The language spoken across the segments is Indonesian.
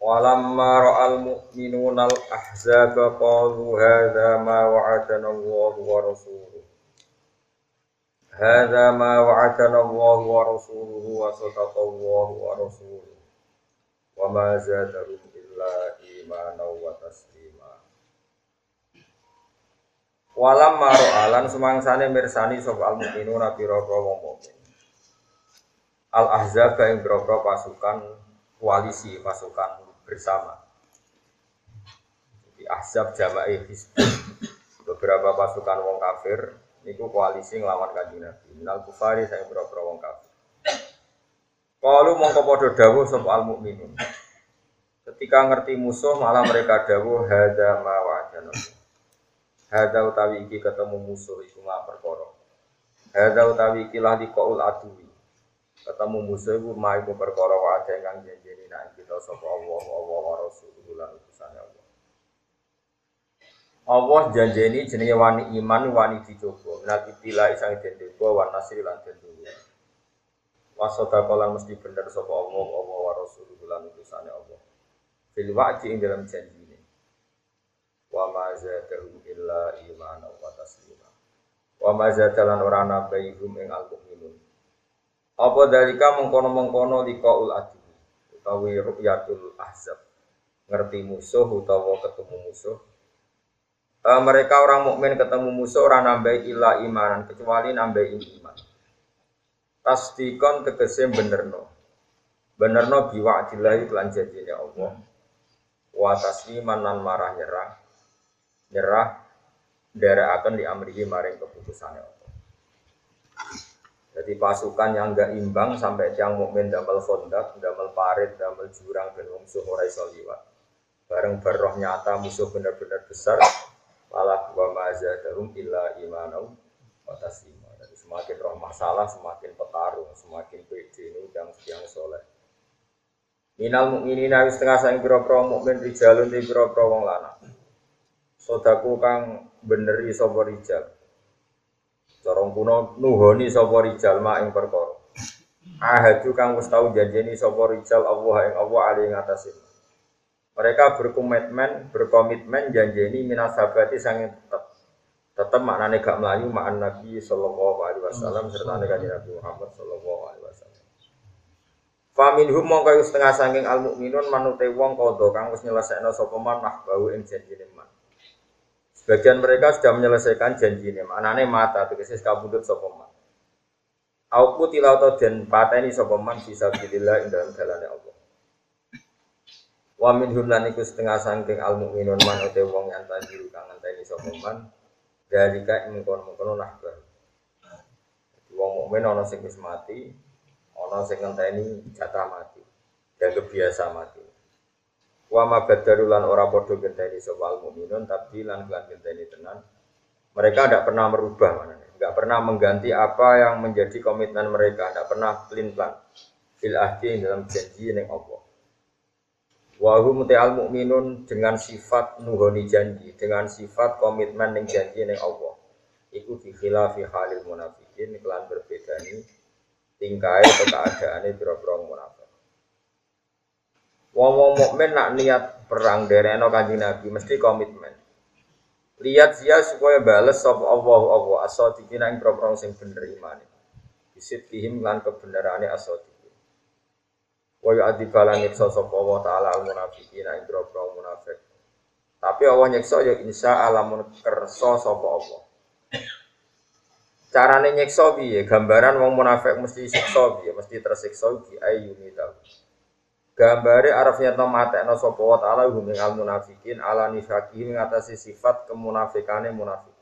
Walamma ra'al mu'minuna al-ahzaba qalu hadza ma wa'adana Allah wa rasuluhu. Hadza ma wa'adana Allah wa rasuluhu wa sadaqa Allah wa rasuluhu. Wa ma zadahum illa imanan wa taslima. Walamma ra'alan semangsane mirsani sapa al-mu'minuna pira-pira wong mukmin. Al-ahzab ing pira-pira pasukan koalisi pasukan bersama. Di Ahzab Jama'i Hizbun. Beberapa pasukan wong kafir niku koalisi nglawan Kanjeng Nabi. Minal kufari saya beberapa wong kafir. Kalau mongko padha dawuh sapa al mukminun. Ketika ngerti musuh malah mereka dawuh hadza ma wa'adana. Hadza utawi iki ketemu musuh iku ma perkara. Hadza utawi iki lah liqaul adui ketemu musuh iku ma iku perkara wae kang janjeni nek kita sapa Allah Allah wa Rasulullah lan utusane Allah. Allah janjeni jenenge wani iman wani dicoba. Nanti pila isang den coba wan nasri lan den dunya. Wasota kolan mesti bener sapa Allah Allah wa Rasulullah lan Allah. Fil wa'di ing dalam janjine. Wa ma zadahum illa imanan wa taslima. Wa ma zadalan ora nabaihum ing al-mu'minun apa dalika mengkono-mengkono liqaul adi utawi ru'yatul ahzab. Ngerti musuh utawa ketemu musuh. E, mereka orang mukmin ketemu musuh orang nambah ila imanan kecuali nambah iman. Tasdikon tegese benerno. Benerno biwa'dillahi lan janjine Allah. Wa tasliman lan marah nyerah. Nyerah akan diamrihi maring keputusannya Allah. Jadi pasukan yang enggak imbang sampai tiang mukmin damel kondak, damel parit, damel jurang dan musuh ora iso liwat. Bareng berroh nyata musuh benar-benar besar, malah wa darum illa imanau wa taslima. Jadi semakin roh masalah, semakin petarung, semakin pede ini yang yang soleh. Minal mukminina wis setengah sang pira-pira mukmin rijalun di pira-pira wong lanang. Sodaku kang beneri sapa rijal. Corong kuno nuhoni sapa rijal ma ing perkara. Ahadu kang wis tau janjeni sapa rijal Allah ing Allah ali ing atase. Mereka berkomitmen, berkomitmen janjeni minasabati sange tetep. Tetep maknane gak melayu ma'an Nabi sallallahu alaihi wasallam serta kanjeng Nabi Muhammad sallallahu alaihi wasallam. Faminhum mongko setengah saking al mukminun manute wong kodo kang wis nyelesekno sapa man mahbau ing janjine man. Sebagian mereka sudah menyelesaikan janji ini. Maknanya mata, tegese kabudut sopeman. Aku tilau atau dan pateni sopeman bisa bilillah ing dalam jalannya Allah. Wa min lan iku setengah sangking al mukminun man ute wong yang tanjiru kang ngenteni sopeman. Dalika ing kono-kono nahbar. Wong mukmin ana sing mati, ana sing ngenteni jatah mati. Dan kebiasa mati. Wa ma badaru lan ora padha genteni sapa mukminun tapi lan kelan genteni tenan. Mereka tidak pernah merubah mana Tidak pernah mengganti apa yang menjadi komitmen mereka, tidak pernah pelin plan fil ahdi dalam janji yang Allah. Wa hum al mukminun dengan sifat nuhoni janji, dengan sifat komitmen yang janji yang Allah. Iku fi khilafi halil munafikin kelan berbeda ini tingkai atau keadaannya biro-biro munafik. Wong-wong mukmin nak niat perang dereno kanjeng Nabi mesti komitmen. Lihat dia supaya bales sop Allah Allah asadiqina ing propro sing bener imane. Bisit kihim lan kebenerane asadiqin. Wa yu'adzibalan nyiksa sapa Allah taala al munafiqin ing propro munafik. Tapi Allah nyiksa ya insya Allah kersa sapa Allah. Carane nyiksa piye? Gambaran wong munafik mesti siksa piye? Mesti tersiksa ayyuni tahu. Gambare araf nyata matekno sapa wa ta'ala hum al munafikin ala nifaqi ngatasi sifat kemunafikane munafik.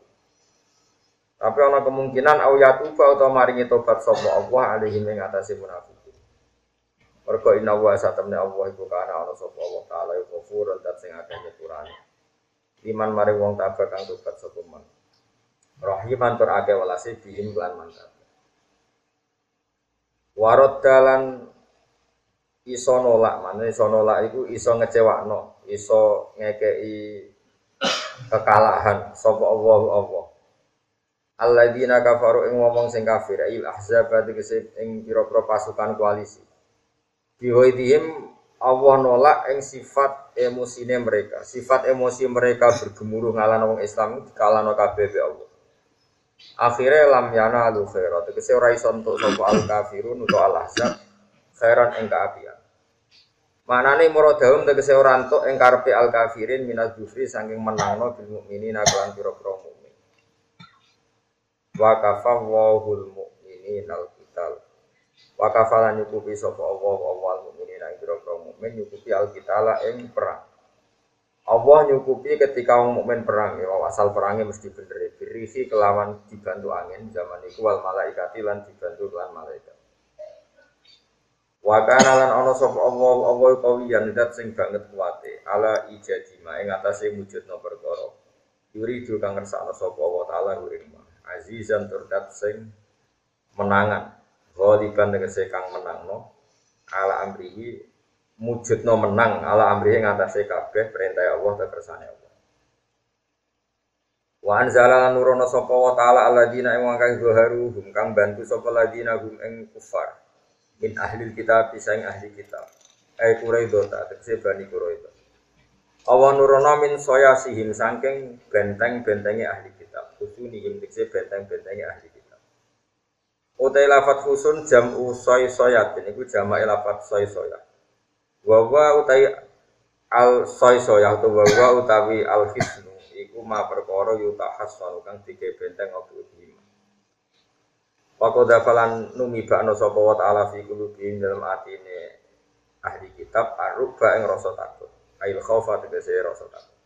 Tapi ana kemungkinan au yatuba utawa maringi tobat sapa Allah alaihi ing atase munafikin. Mergo inna wa satamne Allah iku kana ana sapa Allah taala iku ghafurun dat sing akeh nyepurane. Iman mari wong tabah kang tobat sapa man. Rahiman tur akeh welase bihim lan mantap. Warot dalan iso nolak, mana iso nolak iku iso ngecewakno, iso ngekei kekalahan sapa Allah Allah. Alladzina kafaru ing ngomong sing kafir il ahzab tegese ing pira-pira pasukan koalisi. Bihoidihim Allah nolak ing sifat emosine mereka. Sifat emosi mereka bergemuruh ngalan wong Islam dikalano kabeh be Allah. Akhirnya lam yana lu khairat. Tegese ora iso entuk sapa al kafirun utawa al ahzab khairan ing kaapian. Manane muradahum tegese ora entuk ing karepe al kafirin minaz jufri saking menangno bil mukminina kelan pira-pira wa kafawahul mu'minin al qital wa kafalan nyukupi sapa Allah awal mukminin ing pira-pira mukmin nyukupi al qitala ing perang. Allah nyukupi ketika wong mukmin perang ya asal perangnya mesti bener berisi kelawan dibantu angin zaman itu wal malaikati lan dibantu lan malaikat Wa kana lan ana sapa Allah Allah kawiyan dat sing banget kuwate. Ala ijadima ing atase wujudna perkara. Yuridu kang ngersakno sapa Allah taala ing azizan turdat sing menangan. Ghaliban tegese kang menangno. Ala amrihi mujudno menang. Ala amrihi ngatasé kabeh perintah Allah ta kersane Allah. Wa anzala nurono sapa wa taala alladzina ing kang zuharu hum kang bantu sapa ladina hum ing kufar min ahli kitab bisa ahli kitab ay Quraido ta tegese bani Quraido Awan nurono min soya sihim sangking benteng-bentengi ahli husuni dikse benteng-bentengnya ahli kitab. Utai lafat husun jam usoy soyat ini ku jama lafat soy soyat. Wawa utai al soy soyat atau wawa utawi al hisnu iku ma perkara yutahas kang tiga benteng opo lima. Wako dafalan numi bakno sapa wa ta'ala fi qulubihim dalam atine ahli kitab arubba ing rasa takut. Ail khaufa tegese rasa takut.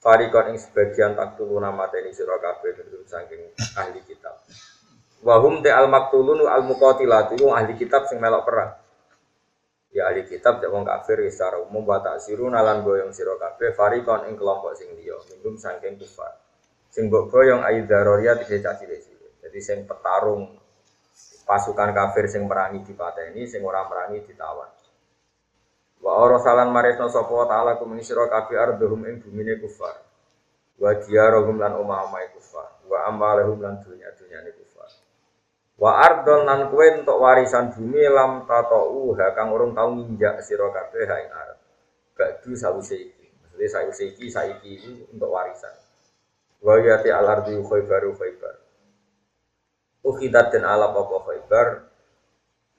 Farikon ing sebagian taktulu nama teni sira kabeh saking ahli kitab. Wahum te al maktulun al muqatilat itu ahli kitab sing melok perang. Ya ahli kitab cek wong kafir secara umum wa taksiru nalan boyong sira kabeh farikon ing kelompok sing liya minum saking kufar. Sing mbok ayu daroria tidak caci Jadi sing petarung pasukan kafir sing merangi dipateni, sing ora merangi ditawan. Wa arasalan maresna sapa taala kum ing sira kabeh ardhum ing bumine kufar. Wa diyarahum lan omah-omah kufar. Wa ambalahum lan dunya-dunyane kufar. Wa ardon nan kowe entuk warisan bumi lam tatau ha kang urung tau nginjak sira kabeh ha ing arep. Ba'du sawise iki. Maksudnya sawise iki saiki iki untuk warisan. Wa yati al ardi khaybaru khaybar. Ukhidat dan alap apa khaybar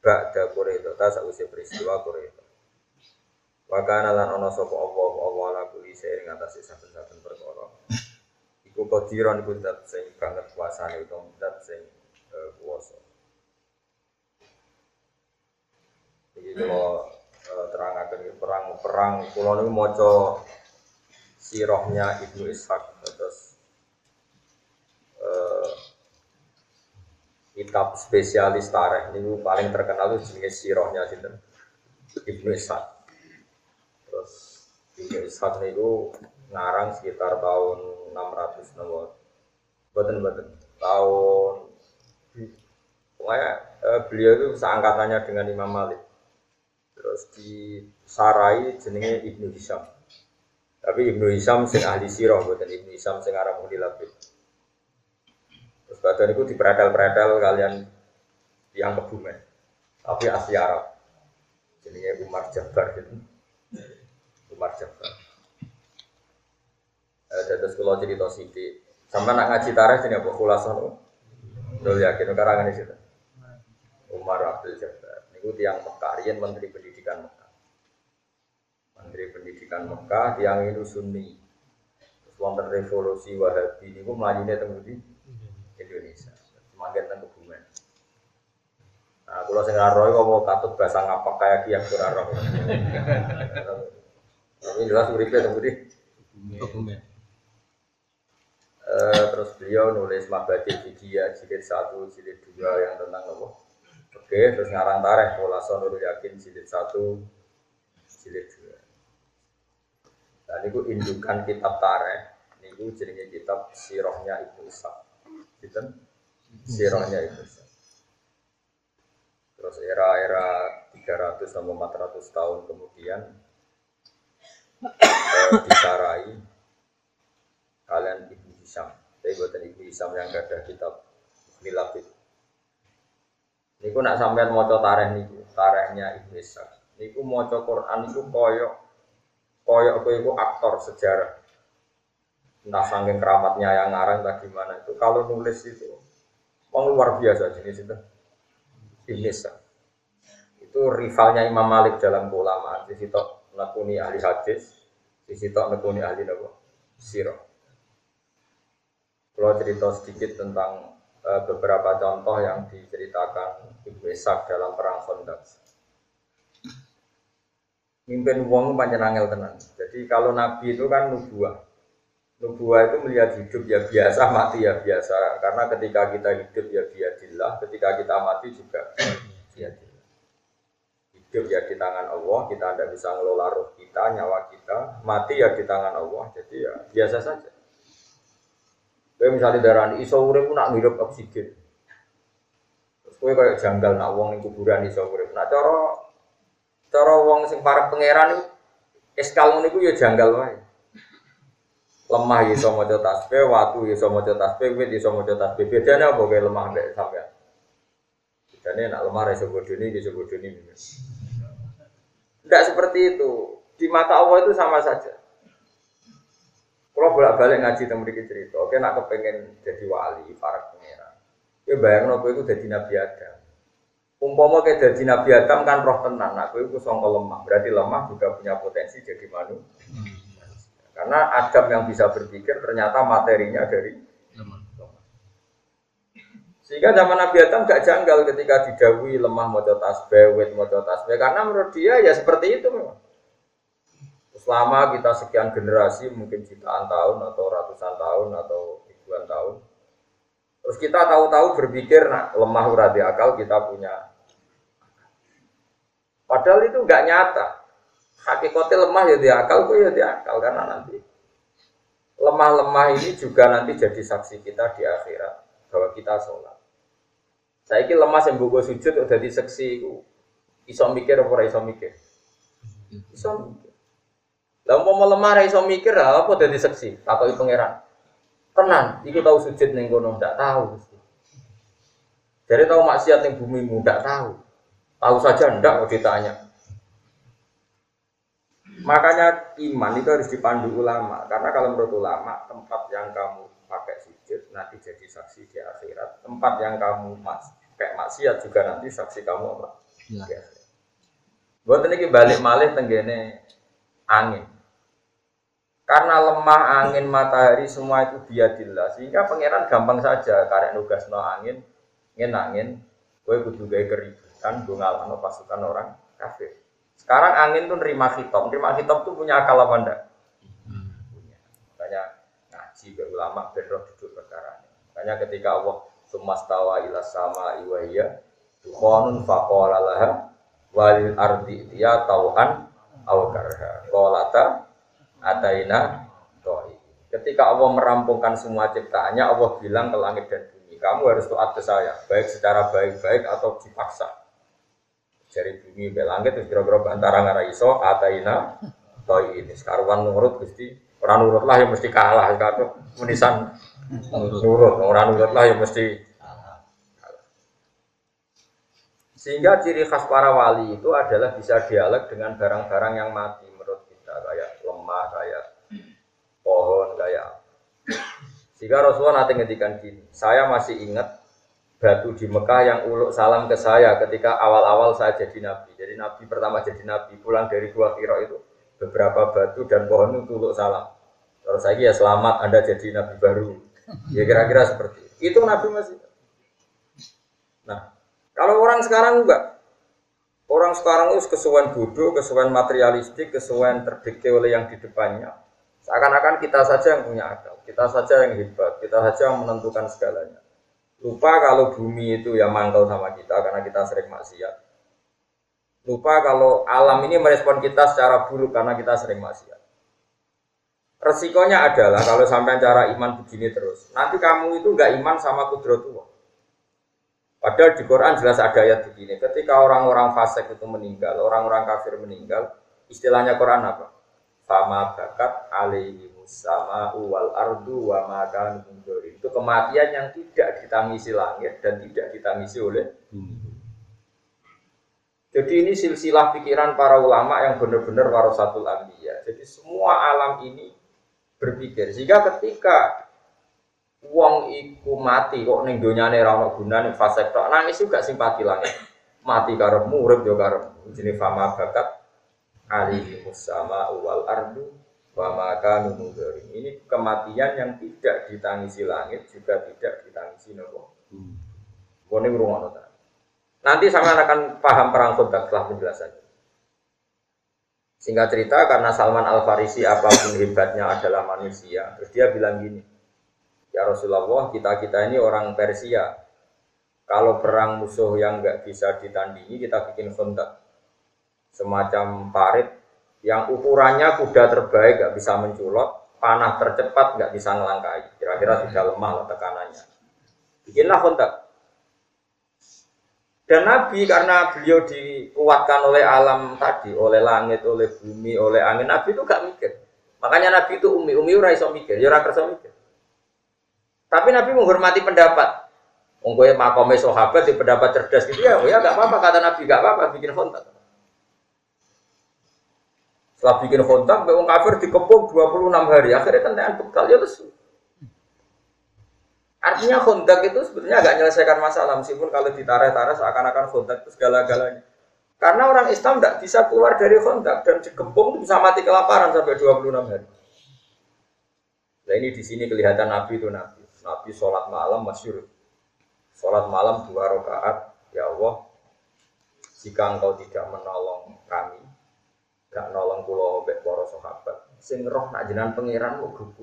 Ba'da Quraidah ta sawise peristiwa Quraidah Wa kana lan ana sapa Allah Allah la kuli sing ngatasi saben-saben perkara. Iku qadiran iku dat sing banget kuasane utawa dat sing uh, kuwasa. Iki kula uh, terangaken perang-perang kula niku maca sirahnya Ibnu Ishaq terus kitab spesialis tarikh ini paling terkenal itu jenis sirahnya sinten Ibnu Ishaq Ibnu Ishaq itu ngarang sekitar tahun 600 nomor. Betul betul. Tahun pokoknya eh, beliau itu seangkatannya dengan Imam Malik. Terus di Sarai jenenge Ibnu Hisham. Tapi Ibnu Hisham sing ahli sirah, bukan Ibnu Hisham sing arah. Terus badan itu diperadal-peradal kalian yang kebumen. Tapi asli Arab. Jenenge Umar Jabbar gitu. Umar Jabbar. Eh, terus kalau cerita sini, sama nak ngaji tarikh ini apa khulasan lo? Dulu yakin karangan itu. Umar Abdul Jabbar. Ini tiang Mekah, Menteri Pendidikan Mekah. Menteri Pendidikan Mekah, tiang itu Sunni. Wonten revolusi Wahabi ini gue melajunya temu di Indonesia. Semakin tentang kebumen. Nah, kalau saya roy kok mau katut bahasa ngapa kayak kiai kurang roh. Ini jelas uripe temu di Uh, terus beliau nulis mabadi Fidia jilid satu jilid dua yang tentang apa? Oke, terus ngarang tareh pola sonur yakin jilid satu, jilid dua. Dan itu indukan kitab tareh, ini jenenge kitab sirohnya Ibnu Ishaq. Gitu? Sirohnya Ibnu Ishaq. Terus era-era 300 sampai 400 tahun kemudian eh, disarai kalian Ibnu Hisham. Tapi buatan Ibnu Hisham yang ada kitab. Ini ku nak sampean moco tareh niku, tarehnya Ibnu Ishaq. Niku moco Quran niku koyok koyok kowe iku aktor sejarah. Entah saking keramatnya yang ngarang tadi mana itu. Kalau nulis itu, mau luar biasa jenis itu. Ibnu Ishaq. Itu rivalnya Imam Malik dalam ulama. Di situ nekuni ahli hadis, di situ nekuni ahli nabo sirah. Kalau cerita sedikit tentang uh, beberapa contoh yang diceritakan Ibnu Ishaq dalam perang Khandaq. Mimpin wong panjang angel tenan. Jadi kalau nabi itu kan nubuah. Nubuah itu melihat hidup ya biasa, mati ya biasa. Karena ketika kita hidup ya biadillah, ketika kita mati juga biadillah. Hidup ya di tangan Allah, kita tidak bisa ngelola roh kita, nyawa kita. Mati ya di tangan Allah, jadi ya biasa saja. Kayak misalnya darah iso urip nak ngirup oksigen. Terus kowe kayak janggal nak wong ning kuburan iso urip. Nak cara cara wong sing para pangeran iku eskal iku ya janggal wae. Lemah ya iso maca tasbih, watu ya iso maca tasbih, wit ya iso maca tasbih. Bedane apa kayak lemah mbek sampean? Bedane nak lemah iso bodoni, iso bodoni. Tidak seperti itu. Di mata Allah itu sama saja. Kalau bolak balik ngaji tentang mereka cerita, oke nak kepengen jadi wali, para pangeran. Ya bayang nopo itu jadi Nabi Adam. Umpama kayak jadi Nabi Adam kan roh tenan, aku itu songkol lemah. Berarti lemah juga punya potensi jadi manusia. Karena Adam yang bisa berpikir ternyata materinya dari lemah. Sehingga zaman Nabi Adam gak janggal ketika didawi lemah mau tasbih, wet mau tasbih. Karena menurut dia ya seperti itu memang. Selama kita sekian generasi, mungkin jutaan tahun atau ratusan tahun atau ribuan tahun, terus kita tahu-tahu berpikir, nah lemah uradi akal kita punya. Padahal itu nggak nyata. Hakikatnya lemah ya di akal, itu ya di akal karena nanti lemah-lemah ini juga nanti jadi saksi kita di akhirat bahwa kita sholat. Saya ini lemah yang buku sujud udah di saksi itu iso mikir apa iso mikir? Iso mikir. Lah mau lemah iso mikir apa dadi seksi? Takoki pangeran. Tenan, iku tahu sujud ning kono ndak tahu. Jadi tahu maksiat ning bumi ndak tahu. Tahu saja ndak kok ditanya. Makanya iman itu harus dipandu ulama. Karena kalau menurut ulama tempat yang kamu pakai sujud nanti jadi saksi di akhirat. Tempat yang kamu mas kayak maksiat juga nanti saksi kamu apa? Ya. buat ini balik malih tenggene angin. Karena lemah angin matahari semua itu biadillah. Sehingga pangeran gampang saja karek nugas no angin angin angin gue kudu gaya keributan gue ngalano pasukan orang kafir sekarang angin tuh nerima hitop nerima hitop tuh punya akal apa enggak punya makanya ngaji ke ulama benroh duduk perkara makanya ketika Allah sumastawa ila sama iwaya dukhonun faqala laha walil ardi dia tauhan awkarha kolata ataina to'i. Ketika Allah merampungkan semua ciptaannya, Allah bilang ke langit dan bumi, kamu harus taat ke saya, baik secara baik-baik atau dipaksa. Dari bumi ke langit, terus kira-kira antara ngara iso, ataina to'i ini. Sekarang nurut, gusti, orang nurut lah yang mesti kalah, kalau menisan nurut, orang nurut lah yang mesti sehingga ciri khas para wali itu adalah bisa dialog dengan barang-barang yang mati. Menurut kita kayak lemah kayak pohon kayak sehingga Rasulullah nanti ngedikan gini saya masih ingat batu di Mekah yang uluk salam ke saya ketika awal-awal saya jadi nabi. Jadi nabi pertama jadi nabi pulang dari gua kiro itu beberapa batu dan pohon itu uluk salam. Terus saya ya selamat anda jadi nabi baru. Ya kira-kira seperti itu. Itu nabi masih nah kalau orang sekarang enggak. Orang sekarang itu kesuwen bodoh, kesuwen materialistik, kesuwen terdikte oleh yang di depannya. Seakan-akan kita saja yang punya akal, kita saja yang hebat, kita saja yang menentukan segalanya. Lupa kalau bumi itu ya mangkel sama kita karena kita sering maksiat. Lupa kalau alam ini merespon kita secara buruk karena kita sering maksiat. Resikonya adalah kalau sampai cara iman begini terus, nanti kamu itu nggak iman sama kudrotullah. Padahal di Quran jelas ada ayat begini, ketika orang-orang fasik itu meninggal, orang-orang kafir meninggal, istilahnya Quran apa? Fama bakat alaihi sama wal ardu wa makan Itu kematian yang tidak ditangisi langit dan tidak ditangisi oleh bumi. Jadi ini silsilah pikiran para ulama yang benar-benar warasatul anbiya. Jadi semua alam ini berpikir. Sehingga ketika Wong iku mati kok ning donyane ra ono gunane fase tok. Nangis juga simpati langit. Mati karepmu urip yo karepmu. Jenenge fama bakat alihi musama wal ardu wa maka Ini kematian yang tidak ditangisi langit juga tidak ditangisi nopo. Hmm. Kone ngrungokno ta. Nanti sama akan paham perang Khandaq setelah penjelasannya. Singkat cerita karena Salman Al Farisi apa pun hebatnya adalah manusia, terus dia bilang gini, Ya Rasulullah, kita-kita ini orang Persia. Kalau perang musuh yang nggak bisa ditandingi, kita bikin kontak. Semacam parit yang ukurannya kuda terbaik nggak bisa menculot, panah tercepat nggak bisa ngelangkai. Kira-kira sudah lemah lah tekanannya. Bikinlah kontak. Dan Nabi karena beliau dikuatkan oleh alam tadi, oleh langit, oleh bumi, oleh angin, Nabi itu gak mikir. Makanya Nabi itu umi, umi ura iso mikir, ya ora mikir. Tapi Nabi menghormati pendapat. Ongkoe makome sahabat di pendapat cerdas gitu ya, ya gak apa-apa kata Nabi, gak apa-apa bikin kontak. Setelah bikin kontak, wong kafir dikepung 26 hari, akhirnya kentean bekal ya lesu. Artinya kontak itu sebenarnya agak menyelesaikan masalah, meskipun kalau ditarik-tarik seakan-akan kontak itu segala-galanya. Karena orang Islam tidak bisa keluar dari kontak dan dikepung bisa mati kelaparan sampai 26 hari. Nah ini di sini kelihatan Nabi itu Nabi. Nabi sholat malam masyur. Sholat malam dua rakaat. Ya Allah, jika engkau tidak menolong kami, gak nolong pulau obek para sahabat, sing roh nak jenengan pangeran kok grup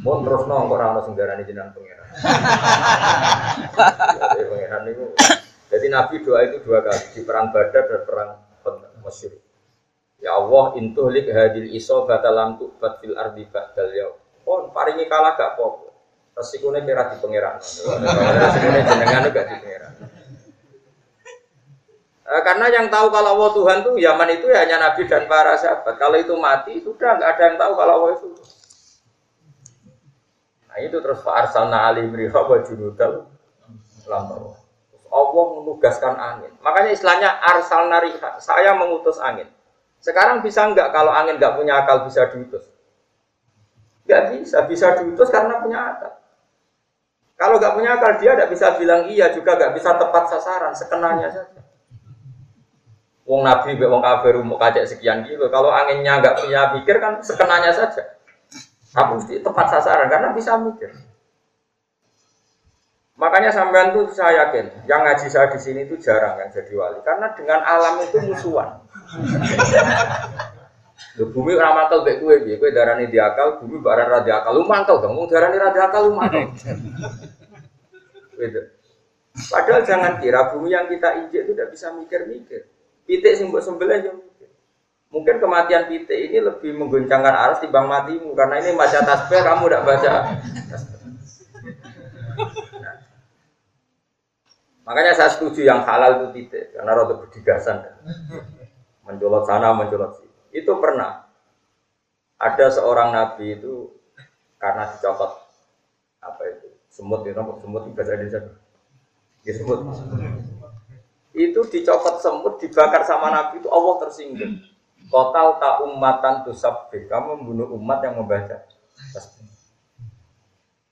Mau terus nong kok rano senggaran jenengan pangeran. Jadi pangeran itu. Jadi Nabi doa itu dua kali di perang Badar dan perang Mesir. Ya Allah, intuhlik hadil iso batalam tu'bat fil ardi ba'dal yaum. Oh, paringi kalah gak apa Resikonya kira di pangeran. Resikonya jenengan juga di pangeran. Eh, karena yang tahu kalau Allah Tuhan tuh Yaman itu ya hanya Nabi dan para sahabat. Kalau itu mati sudah nggak ada yang tahu kalau Allah itu. Nah itu terus Pak Arsalna Ali Mriha wa junudal Allah menugaskan angin. Makanya istilahnya Riha, saya mengutus angin. Sekarang bisa nggak kalau angin nggak punya akal bisa diutus? Nggak bisa, bisa diutus karena punya akal. Kalau nggak punya akal dia tidak bisa bilang iya juga nggak bisa tepat sasaran, sekenanya saja. Wong Nabi, wong kafir mau kacek sekian gitu. Kalau anginnya nggak punya pikir kan sekenanya saja. Tapi mesti tepat sasaran karena bisa mikir. Makanya sampean tuh saya yakin, yang ngaji saya di sini itu jarang yang jadi wali, karena dengan alam itu musuhan. Lho bumi ora mantel mek kowe piye? Kowe darani diakal, bumi barang ra diakal. Lu mantel dong, wong darani ra diakal lu mantel. Padahal jangan kira bumi yang kita injek itu tidak bisa mikir-mikir. Pitik sing mbok sembelih mikir. Mungkin kematian pitik ini lebih mengguncangkan aras bang matimu karena ini baca tasbih kamu tidak baca. Nah. Makanya saya setuju yang halal itu pitik karena rada berdigasan. Mencolot sana, mencolot sini. Itu pernah ada seorang nabi itu karena dicopot apa itu semut itu semut itu bahasa Indonesia ya semut itu dicopot semut dibakar sama nabi itu Allah tersinggung. Total tak umatan tuh sabbi kamu membunuh umat yang membaca.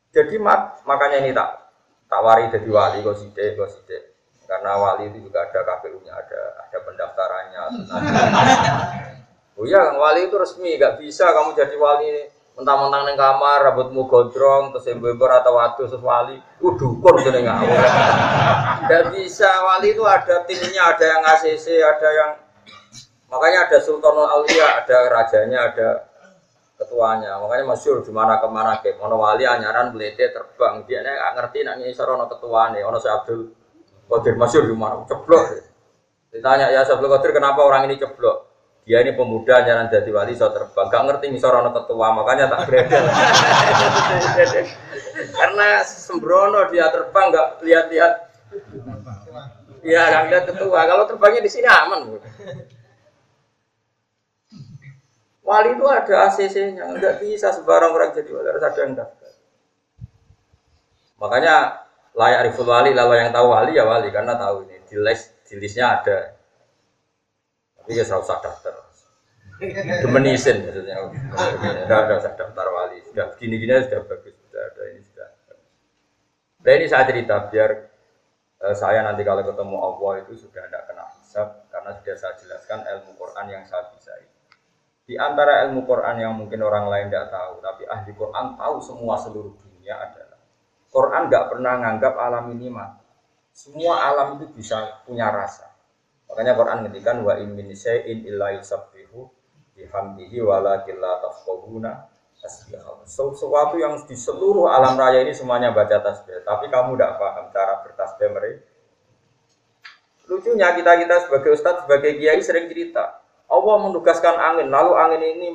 Jadi mak, makanya ini tak tak wari jadi wali kok kok sih karena wali itu juga ada KPU-nya ada ada pendaftarannya Oh iya, wali itu resmi, gak bisa kamu jadi wali mentang-mentang neng kamar, rambutmu gondrong, terus ember atau waktu terus wali, uh dukun jadi nggak Gak bisa, wali itu ada timnya, ada yang ACC, ada yang makanya ada Sultanul Aulia, ada rajanya, ada ketuanya. Makanya masyur di mana ke mana ke ono wali anyaran belete terbang dia nggak ngerti nak ngisor ono ketuanya, ono si Abdul Qadir masyur di mana ceblok. Ditanya ya Abdul Qadir kenapa orang ini ceblok? Dia ini pemuda anyaran jadi wali so terbang, gak ngerti ngisor ono ketua makanya tak gredel. Karena sembrono dia terbang gak lihat-lihat. Iya, gak lihat ketua. Kalau terbangnya di sini aman. Wali itu ada ACC-nya, nggak bisa sebarang orang jadi wali harus ada yang daftar. Makanya layak riful wali, lalu yang tahu wali ya wali karena tahu ini di list di listnya ada. Tapi ya usah daftar. Demenisin maksudnya. Sudah ada usah daftar wali. Sudah gini-gini sudah bagus, sudah ada ini sudah. Nah ini saya cerita biar eh, saya nanti kalau ketemu Allah itu sudah tidak kena hisab karena sudah saya jelaskan ilmu Quran yang saya bisa. Di antara ilmu Quran yang mungkin orang lain tidak tahu, tapi ahli Quran tahu semua seluruh dunia adalah Quran nggak pernah nganggap alam ini mati. Semua alam itu bisa punya rasa. Makanya Quran ngendikan wa in min syai'in illa yusabbihu bihamdihi walakin la tafqahuna tasbihahu. Sesuatu yang di seluruh alam raya ini semuanya baca tasbih, tapi kamu tidak paham cara bertasbih mereka. Lucunya kita kita sebagai ustadz, sebagai kiai sering cerita, Allah menugaskan angin, lalu angin ini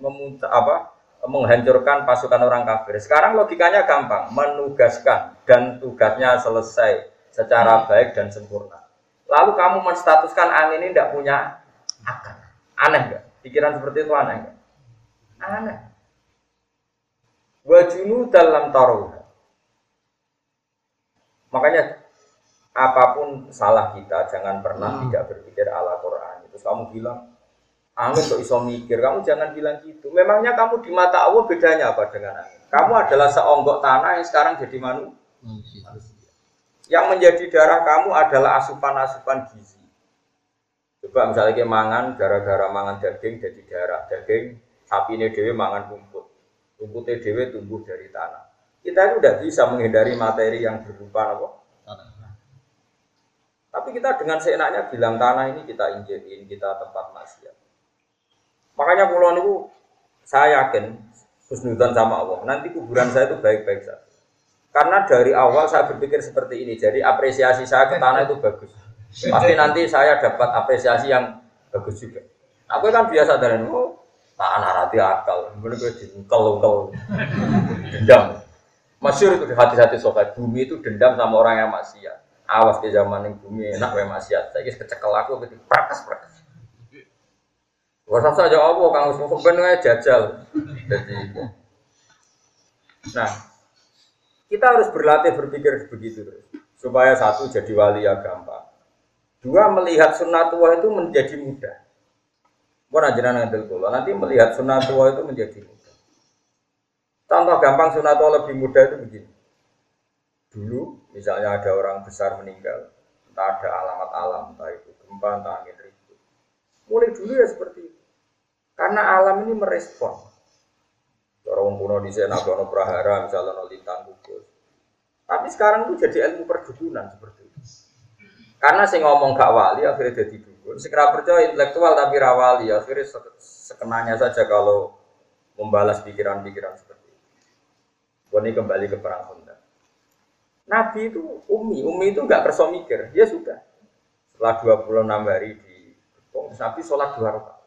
memuncak apa? menghancurkan pasukan orang kafir. Sekarang logikanya gampang, menugaskan dan tugasnya selesai secara baik dan sempurna. Lalu kamu menstatuskan angin ini tidak punya akal. Aneh enggak? Pikiran seperti itu aneh enggak? Aneh. Wajunu dalam taruh. Makanya apa pun salah kita jangan pernah hmm. tidak berpikir ala Quran. Terus kamu bilang, angin kok iso mikir, kamu jangan bilang gitu. Memangnya kamu di mata Allah bedanya apa dengan angin? Kamu adalah seonggok tanah yang sekarang jadi manusia. Yang menjadi darah kamu adalah asupan-asupan gizi. Coba misalnya kita mangan, gara-gara mangan daging jadi darah. Daging, sapi ini dewi mangan rumput. Rumputnya dewi tumbuh dari tanah. Kita itu tidak bisa menghindari materi yang berupa apa? Tanah tapi kita dengan seenaknya bilang tanah ini kita injekin, kita tempat maksiat. Makanya pulau itu saya yakin husnudan sama Allah. Nanti kuburan saya itu baik-baik saja. Karena dari awal saya berpikir seperti ini. Jadi apresiasi saya ke tanah itu bagus. Pasti nanti saya dapat apresiasi yang bagus juga. Aku kan biasa dari oh, tanah rati akal. Kemudian gue dengkel dendam. Masyur itu di hati-hati sobat. Bumi itu dendam sama orang yang maksiat. Awas ke zaman yang bumi enak wae maksiat. Saiki kecekel aku ketik prakas prakas. Wasa saja apa kang ben jajal. Jadi Nah, kita harus berlatih berpikir begitu terus. Supaya satu jadi wali ya gampang. Dua melihat sunnatullah itu menjadi mudah. Mau ajaran kula, nanti melihat sunnatullah itu menjadi mudah. Contoh gampang sunnatullah lebih mudah itu begini. Dulu misalnya ada orang besar meninggal, entah ada alamat alam, entah itu gempa, entah angin ribut. Mulai dulu ya seperti itu. Karena alam ini merespon. Orang kuno di sana ada prahara, misalnya no lintang gugus. Tapi sekarang itu jadi ilmu perdukunan seperti itu. Karena saya ngomong gak wali, akhirnya jadi dukun. Segera percaya intelektual tapi rawali, akhirnya sekenanya saja kalau membalas pikiran-pikiran seperti itu. Ini kembali ke perang Honda. Nabi itu umi, umi itu nggak perso mikir, dia sudah. Setelah 26 hari di Nabi sholat dua rakaat.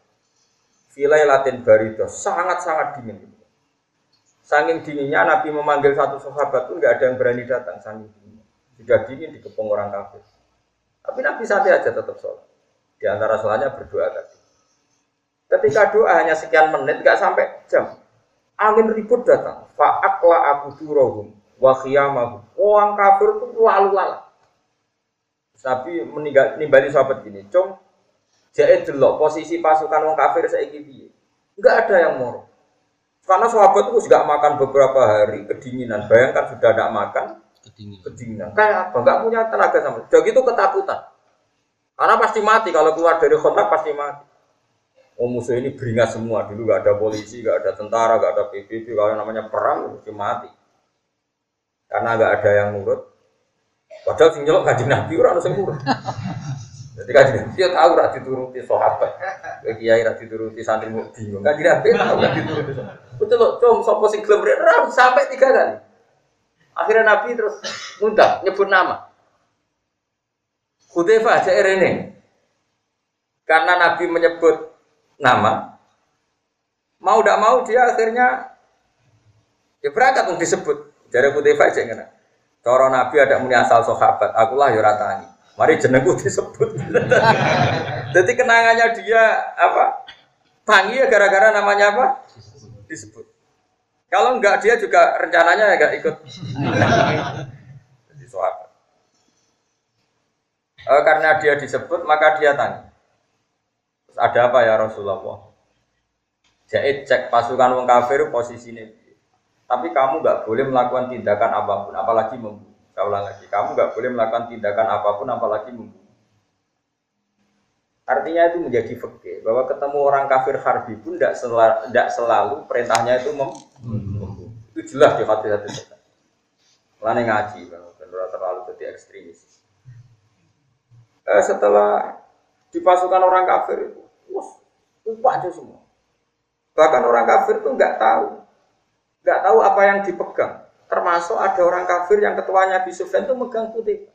Filai latin barido, sangat-sangat dingin. Saking dinginnya Nabi memanggil satu sahabat pun nggak ada yang berani datang, saking dinginnya. Sudah dingin di kepung orang kafir. Tapi Nabi santai aja tetap sholat. Di antara sholatnya berdoa tadi. Ketika doa hanya sekian menit, nggak sampai jam. Angin ribut datang. Fa'akla abu durohum wa khiyamahu. Orang kafir itu lalu lalat. Tapi meninggal nimbali sahabat gini, cung jadi delok posisi pasukan orang kafir saya piye. Enggak ada yang moro. Karena sahabat itu juga makan beberapa hari kedinginan. Bayangkan sudah tidak makan kedinginan. kedinginan. Kayak apa? Enggak punya tenaga sama. Jadi itu ketakutan. Karena pasti mati kalau keluar dari kontak pasti mati. Oh musuh ini beringat semua dulu gak ada polisi, gak ada tentara, gak ada PBB, kalau namanya perang mesti mati karena nggak ada yang nurut. Padahal sing nyelok kanjeng Nabi ora ono sing nurut. Jadi kan dia tahu rak dituruti sahabat. Kiai rak dituruti santri mau bingung. Kan dia tahu rak dituruti. Betul loh, com sopo sing gelem sampai tiga kali. Akhirnya Nabi terus muntah nyebut nama. Hudzaifah aja ini. Karena Nabi menyebut nama, mau tidak mau dia akhirnya ya berangkat untuk disebut. Jadi Hudzaifah aja ngene. Cara Nabi ada muni asal sahabat, akulah ya ratani. Mari jenengku disebut. Jadi kenangannya dia apa? Tangi ya gara-gara namanya apa? Disebut. Kalau enggak dia juga rencananya enggak ikut. Jadi sahabat. E, karena dia disebut maka dia tanya. ada apa ya Rasulullah? Jadi cek pasukan wong kafir posisinya. Tapi kamu enggak boleh melakukan tindakan apa pun, apalagi membunuh. Saya ulang lagi, kamu nggak boleh melakukan tindakan apa pun apalagi membunuh. Artinya itu menjadi fakir bahwa ketemu orang kafir harbi pun tidak selalu, selalu perintahnya itu membunuh. Itu jelas di hati-hati kita. Lain ngaji, benar terlalu jadi ekstremis. Eh, setelah dipasukan orang kafir itu, wah, lupa aja semua. Bahkan orang kafir itu nggak tahu, nggak tahu apa yang dipegang. Termasuk ada orang kafir yang ketuanya Abi Sufyan itu megang putih.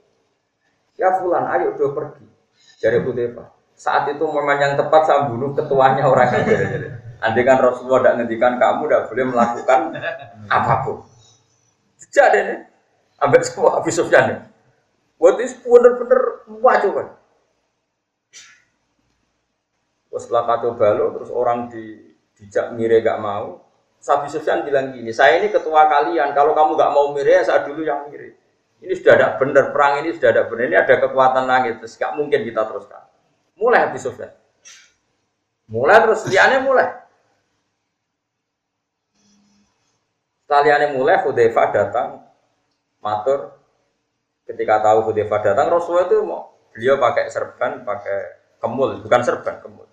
Ya fulan, ayo do pergi. Jadi putih Saat itu momen yang tepat saya bunuh ketuanya orang kafir. Andai kan Rasulullah tidak ngendikan kamu tidak boleh melakukan apa pun. Jadi nih, ambil semua Abi Sufyan. Buat itu bener-bener kan. Setelah kacau balo, terus orang di dijak mire gak mau, Sabi Sufyan bilang gini, saya ini ketua kalian, kalau kamu nggak mau mirip, ya saya dulu yang mirip. Ini sudah ada benar, perang ini sudah ada benar, ini ada kekuatan langit, terus nggak mungkin kita teruskan. Mulai Habis Sufyan. Mulai terus, liannya mulai. Setelah mulai, Hudayfa datang, matur. Ketika tahu Hudayfa datang, Rasulullah itu mau, beliau pakai serban, pakai kemul, bukan serban, kemul.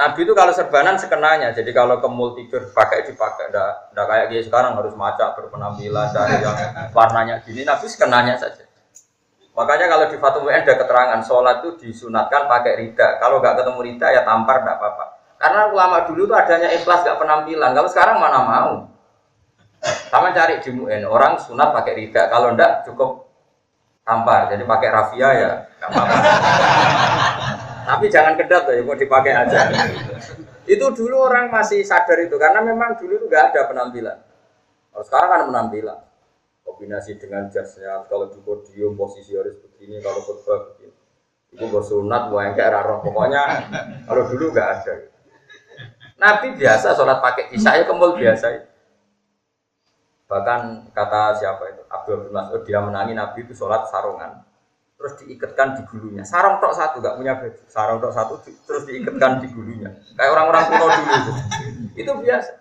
Nabi itu kalau serbanan sekenanya, jadi kalau kemul tidur pakai dipakai, ndak kayak gini sekarang harus macak berpenampilan cari yang warnanya gini, Nabi sekenanya saja. Makanya kalau di Fatum ada keterangan sholat itu disunatkan pakai rida. Kalau nggak ketemu rida ya tampar ndak apa-apa. Karena ulama dulu itu adanya ikhlas nggak penampilan. Kalau sekarang mana mau? Sama cari di MUN orang sunat pakai rida. Kalau ndak cukup tampar. Jadi pakai rafia ya nggak apa-apa. Tapi jangan kedat ya, mau dipakai aja. itu dulu orang masih sadar itu karena memang dulu itu nggak ada penampilan. Kalau sekarang kan penampilan. Kombinasi dengan jasnya, kalau di podium posisi harus begini, kalau khutbah begini. Itu bersunat, yang kayak roh. Pokoknya kalau dulu nggak ada. Nabi biasa sholat pakai isya ya kemul biasa. Bahkan kata siapa itu Abdul bin Mas'ud dia menangi Nabi itu sholat sarungan terus diikatkan di gulunya. Sarung tok satu, nggak punya baju. Sarung tok satu terus diikatkan di gulunya. Kayak orang-orang kuno dulu itu. Itu biasa.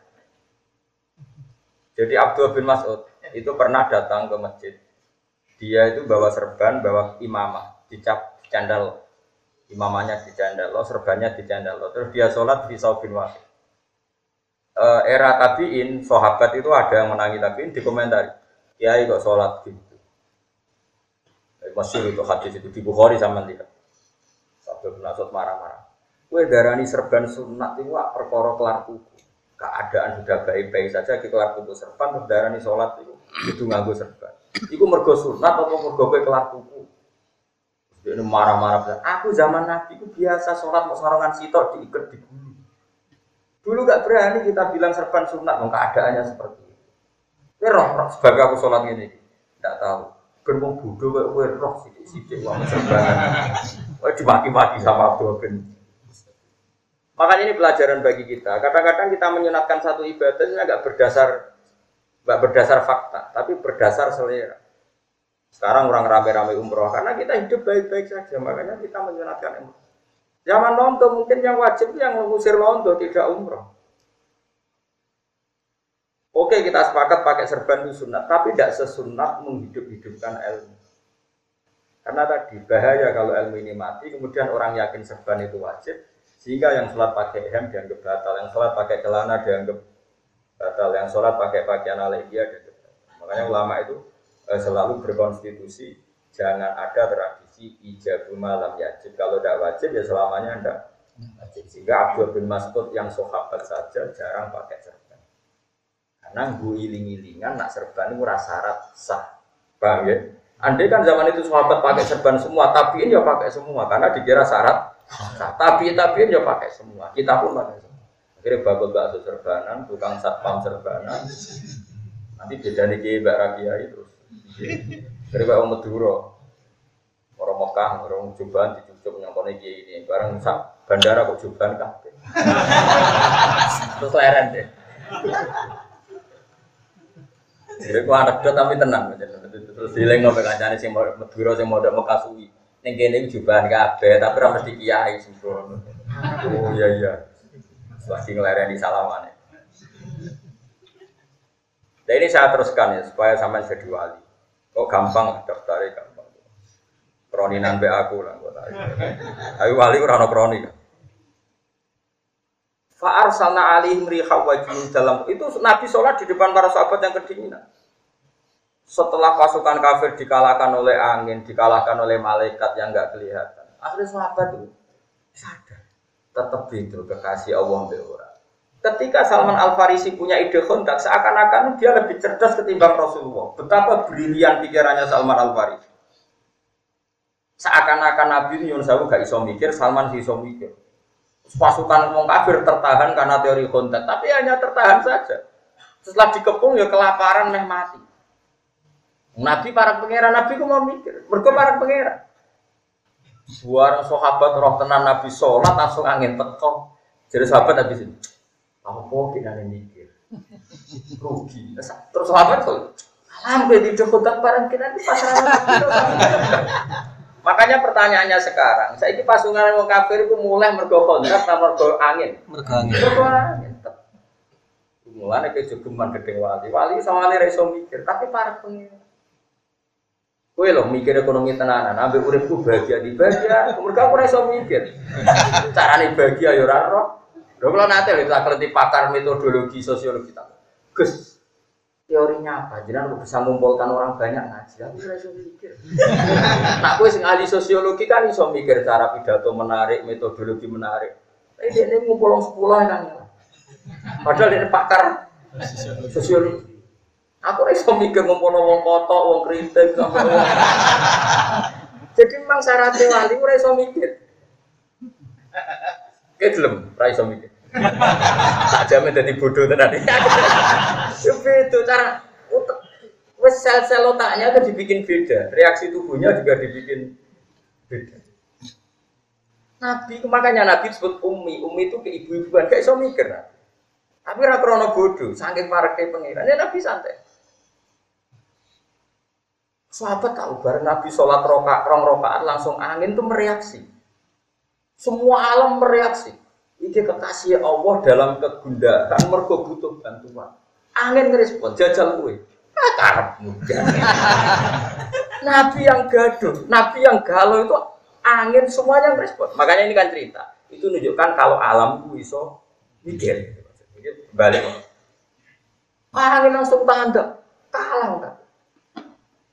Jadi Abdul bin Mas'ud itu pernah datang ke masjid. Dia itu bawa serban, bawa imamah, dicap candal. Imamahnya di candal, serbannya di candal. Terus dia sholat di saubin wahid. E, era tabiin, sahabat itu ada yang menangi tabiin di komentar. Ya, kok sholat di Masyur itu hadis itu di Bukhari sama lihat. Sabda bin Asad marah-marah. Kue darani serban sunat itu wak perkara kelar tuku. Keadaan sudah baik-baik saja kita kelar tuku serban terus darani sholat itu itu nganggo serban. Iku mergo sunat atau mergo kue kelar tuku. Dia marah-marah. Aku zaman Nabi itu biasa sholat mau sarongan sitok diikat di gulu. Dulu gak berani kita bilang serban sunat, keadaannya seperti itu. Kue roh, roh sebagai aku sholat ini, tidak tahu ben wong bodho kok kowe roh sithik-sithik wong sembarangan. Kowe dimaki-maki sama Abdul bin. Makanya ini pelajaran bagi kita. Kadang-kadang kita menyunatkan satu ibadah ini agak berdasar nggak berdasar fakta, tapi berdasar selera. Sekarang orang rame-rame umroh karena kita hidup baik-baik saja, makanya kita menyunatkan umroh. Zaman nonton mungkin yang wajib yang mengusir nonton tidak umroh. Oke kita sepakat pakai serban itu sunat, tapi tidak sesunat menghidup-hidupkan ilmu. Karena tadi bahaya kalau ilmu ini mati, kemudian orang yakin serban itu wajib, sehingga yang sholat pakai hem dianggap batal, yang sholat pakai celana dianggap batal, yang sholat pakai pakaian alegia dianggap. Makanya ulama itu eh, selalu berkonstitusi jangan ada tradisi ijab malam yajib. Kalau tidak wajib ya selamanya tidak wajib. Sehingga Abdul bin Mas'ud yang sahabat saja jarang pakai serban. Karena gue iling-ilingan nak serban itu syarat sah. Paham ya? Andai kan zaman itu sahabat pakai serban semua, tapi ini ya pakai semua karena dikira syarat. Nah, tapi tapi ya pakai semua. Kita pun pakai semua. Akhirnya bakul bakso serbanan, tukang satpam serbanan. Nanti beda nih Mbak Rakia itu. Dari Mbak Madura, orang Mekah, orang Juban, dicucuk nyongkone kiai ini. Barang bandara kok Juban kan. Terus leren deh. Jadi ku anekdot tapi tenang. Terus dileng ngopi kancane sing Madura sing modok Mekah suwi. Ning kene iki jubahan kabeh tapi ora mesti kiai sembrono. Oh iya iya. Lagi ngelereni salamane. Nah ini saya teruskan ya supaya sampai jadi wali. Kok gampang daftarnya gampang. Kroninan be aku lah Ayo wali ora ono kroni. Fa'ar sana alihim riha wajin dalam itu Nabi sholat di depan para sahabat yang kedinginan. Setelah pasukan kafir dikalahkan oleh angin, dikalahkan oleh malaikat yang nggak kelihatan. Akhirnya sahabat itu sadar, tetap itu kekasih Allah orang. Ketika Salman Al Farisi punya ide kontak, seakan-akan dia lebih cerdas ketimbang Rasulullah. Betapa brilian pikirannya Salman Al Farisi. Seakan-akan Nabi Yunus gak iso mikir, Salman sih iso mikir pasukan wong kafir tertahan karena teori kontak, tapi hanya tertahan saja. Setelah dikepung ya kelaparan meh mati. Nabi para pangeran Nabi ku mau mikir, mergo para pangeran. Suara sahabat roh tenan Nabi sholat langsung angin teko. Jadi sahabat Nabi sini, apa kita mikir? Rugi. Terus sahabat tuh, alhamdulillah di kontak barang kita di pasaran. Makanya pertanyaannya sekarang, saya ini pasungan orang kafir itu mulai mergo kontrak atau mergo angin? Mergo angin. Mergo angin. Mulai ke jogeman gede wali, wali sama wali reso mikir, tapi para pengen. Kue loh mikir ekonomi tenanan, ambil uripku bahagia di bahagia, mereka aku reso mikir. Carane bahagia ya roh. Lho kalau nanti tak kelenti pakar metodologi sosiologi. Gus, teorinya apa? Aku bisa mengumpulkan orang banyak ngaji. Aku bisa mikir. Nah, aku sing ahli sosiologi kan iso mikir cara pidato menarik, metodologi menarik. Tapi dia ini ngumpul sepuluh kan. Padahal dia pakar sosiologi. Aku iso mikir ngumpul wong kotok, wong kritik, sampai wong. Jadi memang syaratnya wali, aku iso mikir. Kayak belum, iso mikir tak jamin jadi bodoh tadi. itu cara wes sel-sel otaknya itu dibikin beda, reaksi tubuhnya juga dibikin beda. Nabi, makanya Nabi disebut umi, umi itu ke ibu-ibuan, kayak iso mikir. Tapi ora krono bodoh, saking parke pengiran, ya Nabi santai. Sahabat tahu bareng Nabi sholat roka, rong rokaat langsung angin tuh mereaksi. Semua alam mereaksi. Iki kekasih Allah dalam kegundahan mergo butuh bantuan. Angin ngerespon jajal kue. Karep muda. Nabi yang gaduh, Nabi yang galau itu angin semuanya ngerespon. Makanya ini kan cerita. Itu menunjukkan kalau alam itu iso mikir. Balik. Angin langsung tanda. Kalah enggak.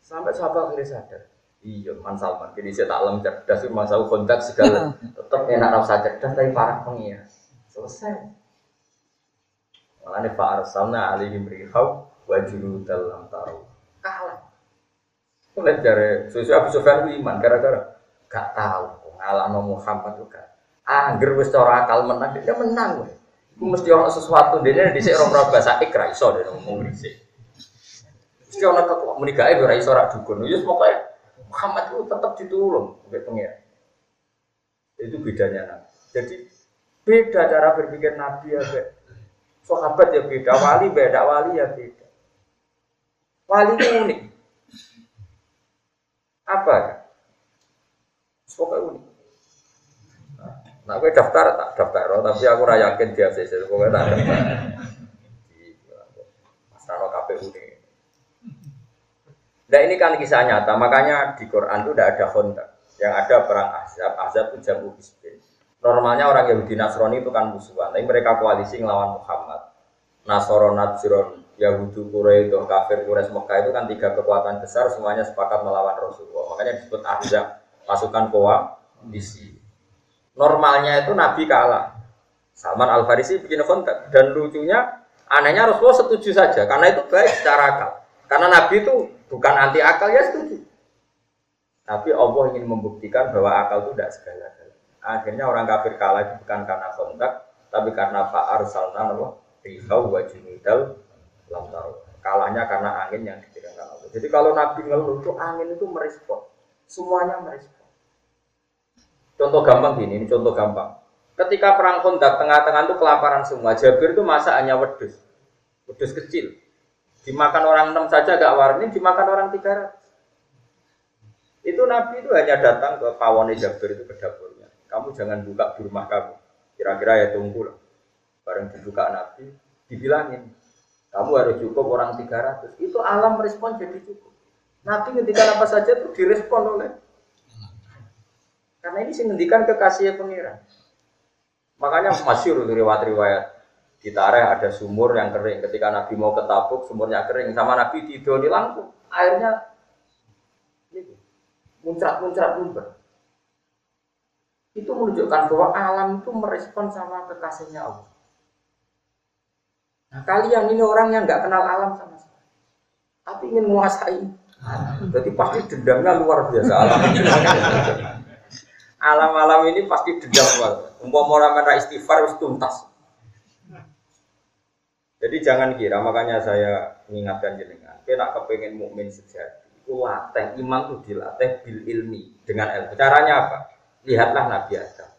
Sampai sahabat akhirnya sadar. Iya, Man Salman. Jadi saya tak lem cerdas, masa kontak segala. Tetap enak rasa cerdas, tapi parah pengias. Selesai. Makanya Pak Arsalna alihim rihau wajulu dalam taruh. Kalah. Lihat dari sesuai Abu Sufyan iman gara-gara gak tahu ngalam Muhammad juga. Angger wis cara akal menang dia menang weh. Iku mesti orang sesuatu dene dhisik orang bahasa ikra iso dene ngomong dhisik. Mesti ana kok muni gawe ora iso ora dukun. Ya pokoke Muhammad itu tetap ditulung oleh pengiran. Itu bedanya Nabi. Jadi beda cara berpikir Nabi ya beda. Sahabat ya beda, wali beda, wali ya beda. Wali itu unik. Apa ya? Pokoknya unik. Nah, gue daftar tak daftar, tapi aku rayakin dia sih, pokoknya tak daftar. Mas Rano KPU ini. Nah ini kan kisah nyata, makanya di Quran itu tidak ada kontak. Yang ada perang Ahzab, Ahzab itu jamu Hizbin. Normalnya orang Yahudi Nasrani itu kan musuhan, tapi mereka koalisi ngelawan Muhammad. Nasoro Najron Yahudi Quraisy, kafir Quraisy Mekah itu kan tiga kekuatan besar semuanya sepakat melawan Rasulullah. Makanya disebut Ahzab, pasukan koalisi. Normalnya itu Nabi kalah. Salman Al Farisi bikin kontak dan lucunya anehnya Rasulullah setuju saja karena itu baik secara akal. Karena Nabi itu bukan anti akal ya setuju. Tapi Allah ingin membuktikan bahwa akal itu tidak segala Akhirnya orang kafir kalah itu bukan karena kontak, tapi karena Pak Arsalna Rihau wa junudal lam tahu. Kalahnya karena angin yang dikirimkan Allah. Jadi kalau Nabi ngeluh itu angin itu merespon. Semuanya merespon. Contoh gampang gini, ini contoh gampang. Ketika perang kontak tengah-tengah itu kelaparan semua. Jabir itu masa hanya wedus. Wedus kecil. Dimakan orang enam saja gak warni, dimakan orang tiga ratus. Itu Nabi itu hanya datang ke pawone Jabir itu ke dapurnya. Kamu jangan buka di rumah kamu. Kira-kira ya tunggu lah. Bareng dibuka Nabi, dibilangin kamu harus cukup orang 300. Itu alam respon jadi cukup. Nabi ngendikan apa saja itu direspon oleh karena ini sih ngendikan kekasih pengiran. Makanya masyur riwayat-riwayat di Tareh ada sumur yang kering. Ketika Nabi mau ke Tabuk, sumurnya kering. Sama Nabi di Doni langsung airnya muncrat-muncrat muncrat. Itu menunjukkan bahwa alam itu merespon sama kekasihnya Allah. Nah, kalian ini orang yang nggak kenal alam sama sekali, tapi ingin menguasai. Jadi pasti dendamnya luar biasa alam. Alam-alam ini pasti dendam luar. Umpama orang merah istighfar harus tuntas. Jadi jangan kira, makanya saya mengingatkan jenengan, kita kepengen mukmin sejati, itu latih iman itu dilatih bil ilmi dengan ilmu. Caranya apa? Lihatlah Nabi Adam.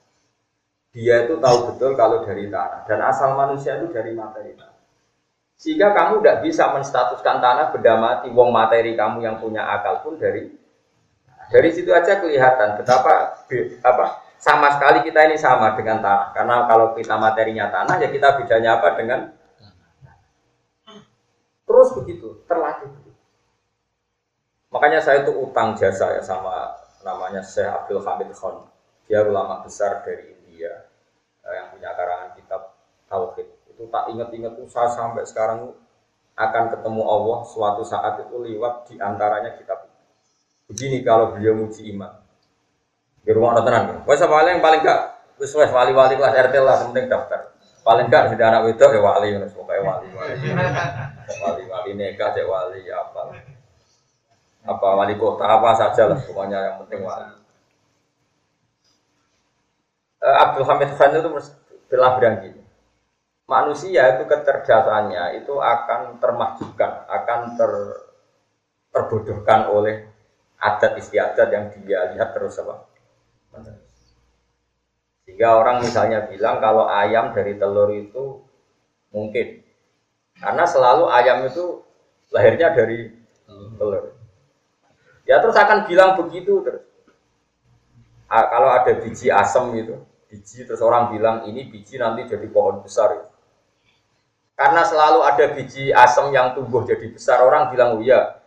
Dia itu tahu betul kalau dari tanah dan asal manusia itu dari materi tanah. Sehingga kamu tidak bisa menstatuskan tanah benda mati, wong materi kamu yang punya akal pun dari dari situ aja kelihatan betapa apa sama sekali kita ini sama dengan tanah. Karena kalau kita materinya tanah ya kita bedanya apa dengan terus begitu terlatih. Makanya saya itu utang jasa ya sama namanya Syekh Abdul Hamid Khan. Dia ulama besar dari India eh, yang punya karangan kitab Tauhid. Itu tak ingat-ingat tuh saya sampai sekarang akan ketemu Allah suatu saat itu lewat di antaranya kitab begini kalau beliau muji iman. Di rumah ya wes paling paling gak? Wes wes wali wali kelas RT lah penting daftar. Paling gak sudah anak itu ya wali pokoknya wali wali wali wali nikah cek wali apa apa wali kota apa saja lah pokoknya yang penting wali uh, Abdul Hamid Khan itu bilang gini manusia itu kecerdasannya itu akan termahjukan, akan ter, terbodohkan oleh adat istiadat yang dia lihat terus apa. Sehingga orang misalnya bilang kalau ayam dari telur itu mungkin. Karena selalu ayam itu lahirnya dari telur. Ya terus akan bilang begitu terus. Kalau ada biji asam gitu, biji terus orang bilang ini biji nanti jadi pohon besar. Gitu. Karena selalu ada biji asam yang tumbuh jadi besar, orang bilang, oh iya.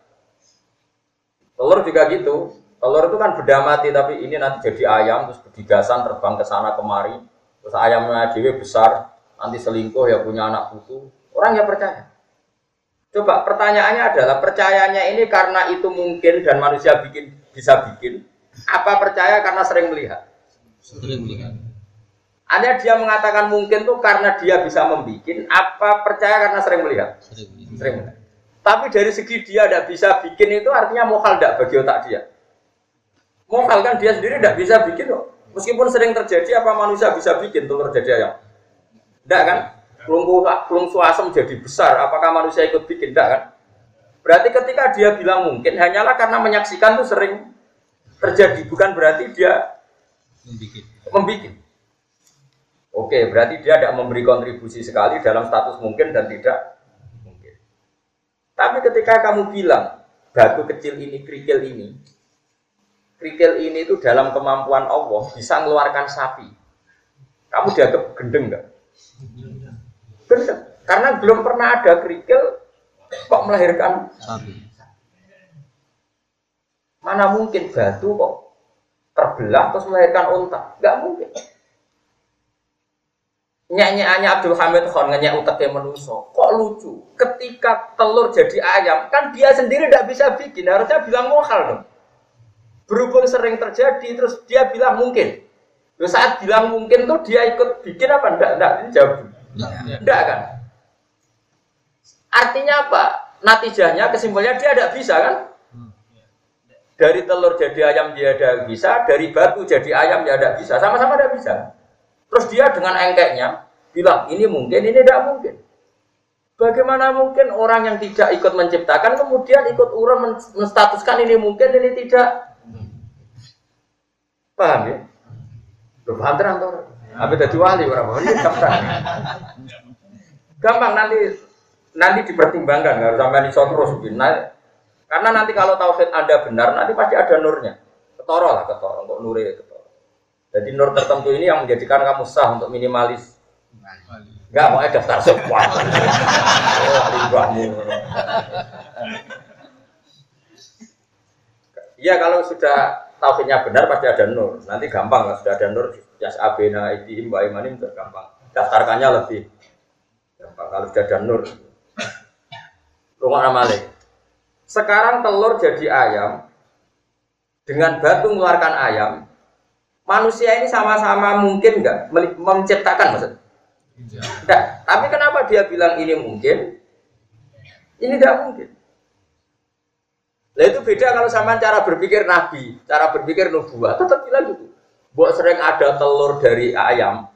Telur juga gitu. Telur itu kan beda mati, tapi ini nanti jadi ayam, terus berdigasan terbang ke sana kemari. Terus ayamnya dewe besar, nanti selingkuh ya punya anak putu. Orang ya percaya. Coba pertanyaannya adalah percayanya ini karena itu mungkin dan manusia bikin bisa bikin. Apa percaya karena sering melihat? Sering melihat. Hanya dia mengatakan mungkin tuh karena dia bisa membuat, apa percaya karena sering melihat? Sering, sering melihat. Tapi dari segi dia tidak bisa bikin itu artinya mohal tidak bagi otak dia. Mohal kan dia sendiri tidak bisa bikin loh. Meskipun sering terjadi, apa manusia bisa bikin telur jadi ayam? Tidak kan? Pelungku, pelungsu asam jadi besar, apakah manusia ikut bikin? Tidak kan? Berarti ketika dia bilang mungkin, hanyalah karena menyaksikan tuh sering terjadi, bukan berarti dia membuat. Oke, berarti dia tidak memberi kontribusi sekali dalam status mungkin dan tidak mungkin. Tapi ketika kamu bilang batu kecil ini, kerikil ini, kerikil ini itu dalam kemampuan Allah bisa mengeluarkan sapi. Kamu dianggap gendeng nggak? Karena belum pernah ada kerikil kok melahirkan? Sapi. Mana mungkin batu kok terbelah terus melahirkan unta? Nggak mungkin. nyanyiannya Abdul Hamid Khan nyanyi utaknya menuso kok lucu? Ketika telur jadi ayam kan dia sendiri tidak bisa bikin. Harusnya bilang mohal dong. Berhubung sering terjadi terus dia bilang mungkin. Terus saat bilang mungkin tuh dia ikut bikin apa? Enggak enggak jawab enggak kan? Artinya apa? Natijahnya kesimpulannya dia tidak bisa kan? Dari telur jadi ayam dia tidak bisa dari batu jadi ayam dia tidak bisa sama-sama tidak bisa. Terus dia dengan engkeknya bilang ini mungkin, ini tidak mungkin. Bagaimana mungkin orang yang tidak ikut menciptakan kemudian ikut urun menstatuskan ini mungkin, ini tidak? Paham ya? Loh, paham terang tuh. Apa tadi wali orang ini Gampang nanti nanti dipertimbangkan harus sampai iso terus nah, karena nanti kalau tauhid anda benar nanti pasti ada nurnya ketoro lah ketoro kok nure jadi nur tertentu ini yang menjadikan kamu sah untuk minimalis. Enggak mau daftar semua. Iya kalau sudah tauhidnya benar pasti ada nur. Nanti gampang lah sudah ada nur jas abena idihim wa imanim gampang. Daftarkannya lebih gampang kalau sudah ada nur. Rumah amalik. Sekarang telur jadi ayam dengan batu mengeluarkan ayam manusia ini sama-sama mungkin nggak menciptakan maksud? Tidak. Tapi kenapa dia bilang ini mungkin? Ini tidak mungkin. Nah itu beda kalau sama cara berpikir nabi, cara berpikir nubuah, tetap bilang gitu. Bok sering ada telur dari ayam,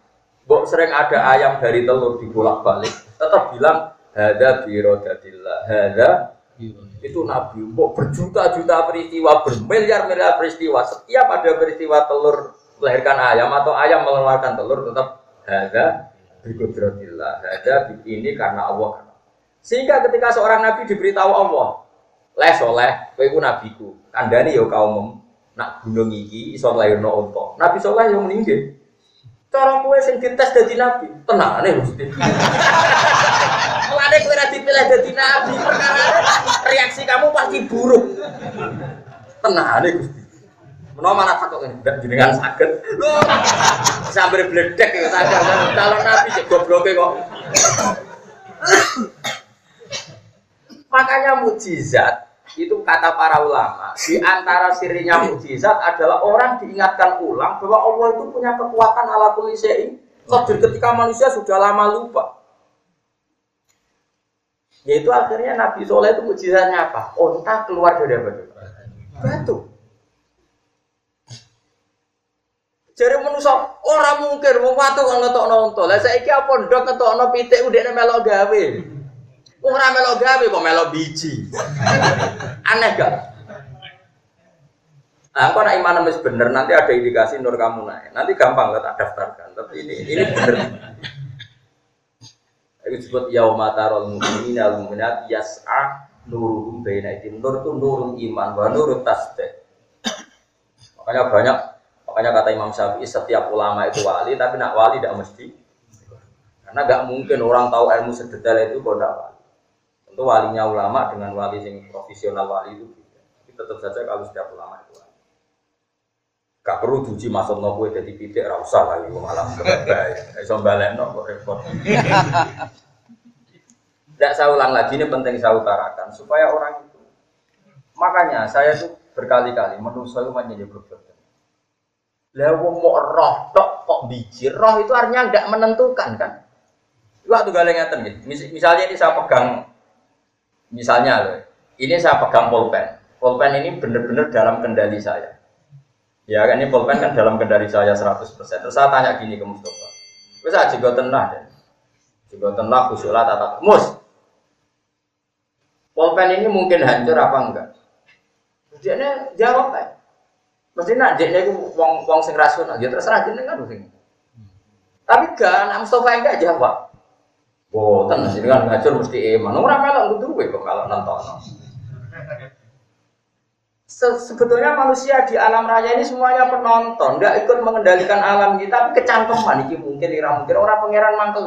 bok sering ada ayam dari telur dibolak-balik, tetap bilang hada birodatillah, hada itu nabi. Bok berjuta-juta peristiwa, bermiliar-miliar peristiwa, setiap ada peristiwa telur melahirkan ayam atau ayam mengeluarkan telur tetap ada berkudratillah ada ini karena Allah. Sehingga ketika seorang nabi diberitahu Allah leh soleh kowe ku nabiku kandani yo kaum nak gunung iki iso lairno unta nabi soleh yang meninggal cara kowe sing dites dadi nabi tenangane Gusti Mulane kowe ra dipilih dadi nabi perkara reaksi kamu pasti buruk tenangane Gusti Menawa mana takut ini, tidak jenengan sakit. Loh, sambil beledek ya sadar. Calon nabi cek gobloke kok. Makanya mujizat itu kata para ulama di antara sirinya mujizat adalah orang diingatkan ulang bahwa Allah itu punya kekuatan ala kulli syai'in ketika manusia sudah lama lupa yaitu akhirnya Nabi Soleh itu mujizatnya apa? Onta keluar dari apa? Batu. Jadi manusia orang mungkin mau watu kalau ngetok nonton. Lah saya kira pondok ngetok nonton pitik udah melok gawe. Orang melok gawe kok melok biji. Aneh gak? Nah, aku nak iman mes bener nanti ada indikasi nur kamu naik. Nanti gampang lah tak daftarkan. Tapi ini ini bener. Itu disebut yaumatarul mu'minin al mu'minat yas'a nuruhum baina Nur itu nurul iman wa nurut tasbih. Makanya banyak Makanya kata Imam Syafi'i setiap ulama itu wali, tapi nak wali tidak mesti. Karena gak mungkin orang tahu ilmu sedetail itu kalau tidak wali. Tentu walinya ulama dengan wali yang profesional wali itu. Tapi tetap saja kalau setiap ulama itu wali. Gak perlu duji masuk no kue jadi pitik, rasa lagi malam kebaya. Iso balik no repot. Tidak saya ulang lagi, ini penting saya utarakan supaya orang itu. Makanya saya tuh berkali-kali menurut saya menjadi berbuat lah wong mau roh tok kok biji. Roh itu artinya enggak menentukan kan. Waktu galeng ngeten gitu. Misalnya ini saya pegang misalnya loh. Ini saya pegang pulpen. Pulpen ini benar-benar dalam kendali saya. Ya kan ini pulpen kan dalam kendali saya 100%. Terus saya tanya gini ke Mustafa. Wis aja juga tenang deh. Juga tenang kusulah tata mus. Pulpen ini mungkin hancur apa enggak? Dia jawab kan. Mesti nak dia itu wong wong sing rasional, ya terserah jenengan sing. Tapi kan Mustafa enggak jawab. Oh, tenang kan ngajur mesti iman. Ora melok kudu kowe kok kalau nonton. Se sebetulnya manusia di alam raya ini semuanya penonton, nggak ikut mengendalikan alam kita, tapi kecantolman ini mungkin ira mungkin orang pangeran mantel.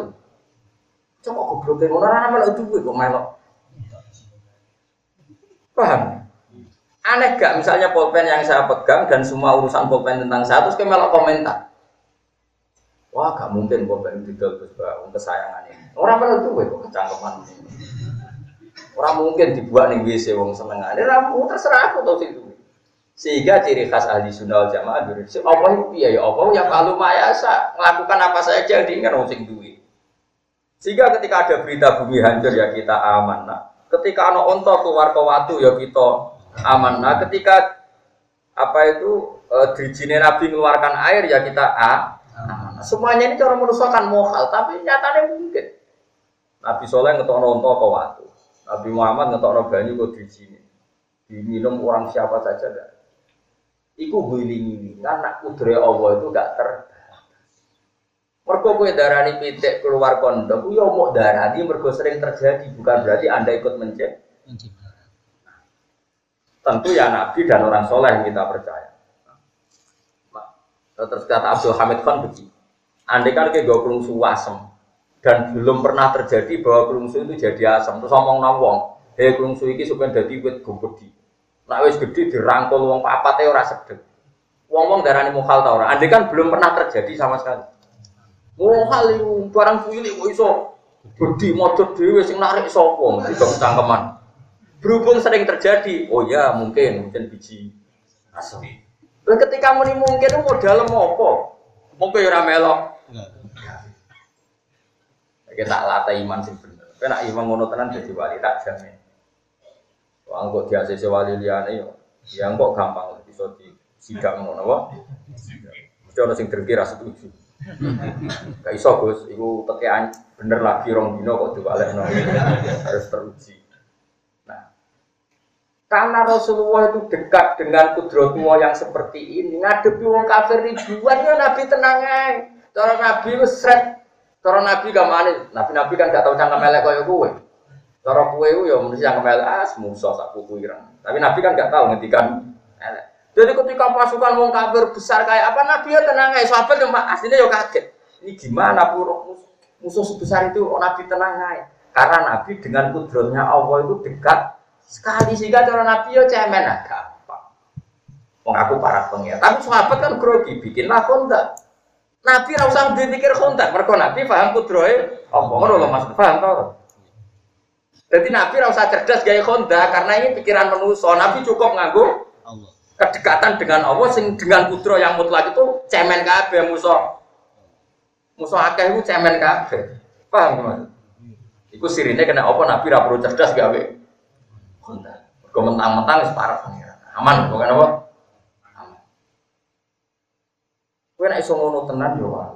Coba goblok ngono ora melok duwe kok melok. Paham? Aneh gak misalnya pulpen yang saya pegang dan semua urusan pulpen tentang saya terus kemelok komentar. Wah, gak mungkin didol Gus Bang kesayangan. Orang perlu tuh kecangkeman. Orang mungkin dibuat nih WC wong senengane. Ora terserah aku tau duwe. Sehingga ciri khas ahli sunnah jamaah dulu. Allah itu ya ya Allah yang malu mayasa melakukan apa saja diingat wong sing duwe. Sehingga ketika ada berita bumi hancur ya kita aman. Nah, ketika anak onto keluar ke watu ya kita aman. Nah, ketika apa itu e, dirijine Nabi mengeluarkan air ya kita a Nah, semuanya ini cara manusia kan mohal, tapi nyatanya mungkin. Nabi Soleh ngetok nonton ke waktu. Nabi Muhammad ngetok banyu kok di sini. Diminum orang siapa saja dah. Iku ini karena kudre Allah itu gak ter. Mergo kowe darani pitik keluar kondom, yo mau darani mergo sering terjadi, bukan berarti Anda ikut mencet. Tentu ya Nabi dan orang soleh yang kita percaya. Terus kata Abdul Hamid Khan begini, andai kan kayak gue kelungsu asem dan belum pernah terjadi bahwa kelungsu itu jadi asam, terus ngomong nawong, hei kelungsu ini supaya jadi wit gede. Nah wis gede dirangkul wong papate ora sedek. Wong-wong darani mukhal ta ora. Andai kan belum pernah terjadi sama sekali. Mukhal itu barang cilik kok iso gede modot dhewe sing narik sapa mesti cangkeman. Berhubung sering terjadi, oh ya mungkin mungkin biji asam. Ketika muni mungkin modal apa? Mungkin ora melok. Kita lata iman sing bener. Kena iman ngono tenan dadi wali tak jamin. Wong kok diasese wali liyane yo. Ya kok gampang iso di sidang ngono apa? Mesti ana sing drengki ra setuju. Gak iso Gus, iku tekean bener lagi rong dino kok diwalekno. Harus teruji. Karena Rasulullah itu dekat dengan kudrotullah yang seperti ini, ngadepi wong kafir ribuan ya Nabi tenang aja. Cara Nabi seret, cara Nabi gak mana? Nabi-Nabi kan gak tahu cangkem melek kaya gue. Cara kue itu ya mesti cangkem melek, ah semusuh sak kuku. Tapi Nabi kan gak tahu ngendikan melek. Jadi ketika pasukan wong kafir besar kayak apa, Nabi ya tenang aja. Sahabat yang aslinya ya kaget. Ini gimana pura musuh sebesar itu oh, Nabi tenang aja. Karena Nabi dengan kudrotnya Allah itu dekat Sekali sehingga cara Nabi ya cemen nah, gampang. Mengaku para pengira. Tapi sahabat kan grogi, bikinlah kontak. Nabi ra usah dipikir kontak, mereka Nabi paham kudrohe apa ngono lho Mas, paham? Jadi Nabi ra usah cerdas gaya kontak karena ini pikiran manusia. Nabi cukup nganggo kedekatan dengan Allah sing dengan kudro yang mutlak itu cemen kabeh musuh. Musuh akeh itu cemen kabeh. Paham Mas? Iku sirine kena apa Nabi ra perlu cerdas gawe Kau mentang-mentang wis parah pengiran. Aman, bukan apa? Aman. Kowe nek iso ngono tenan yo wae.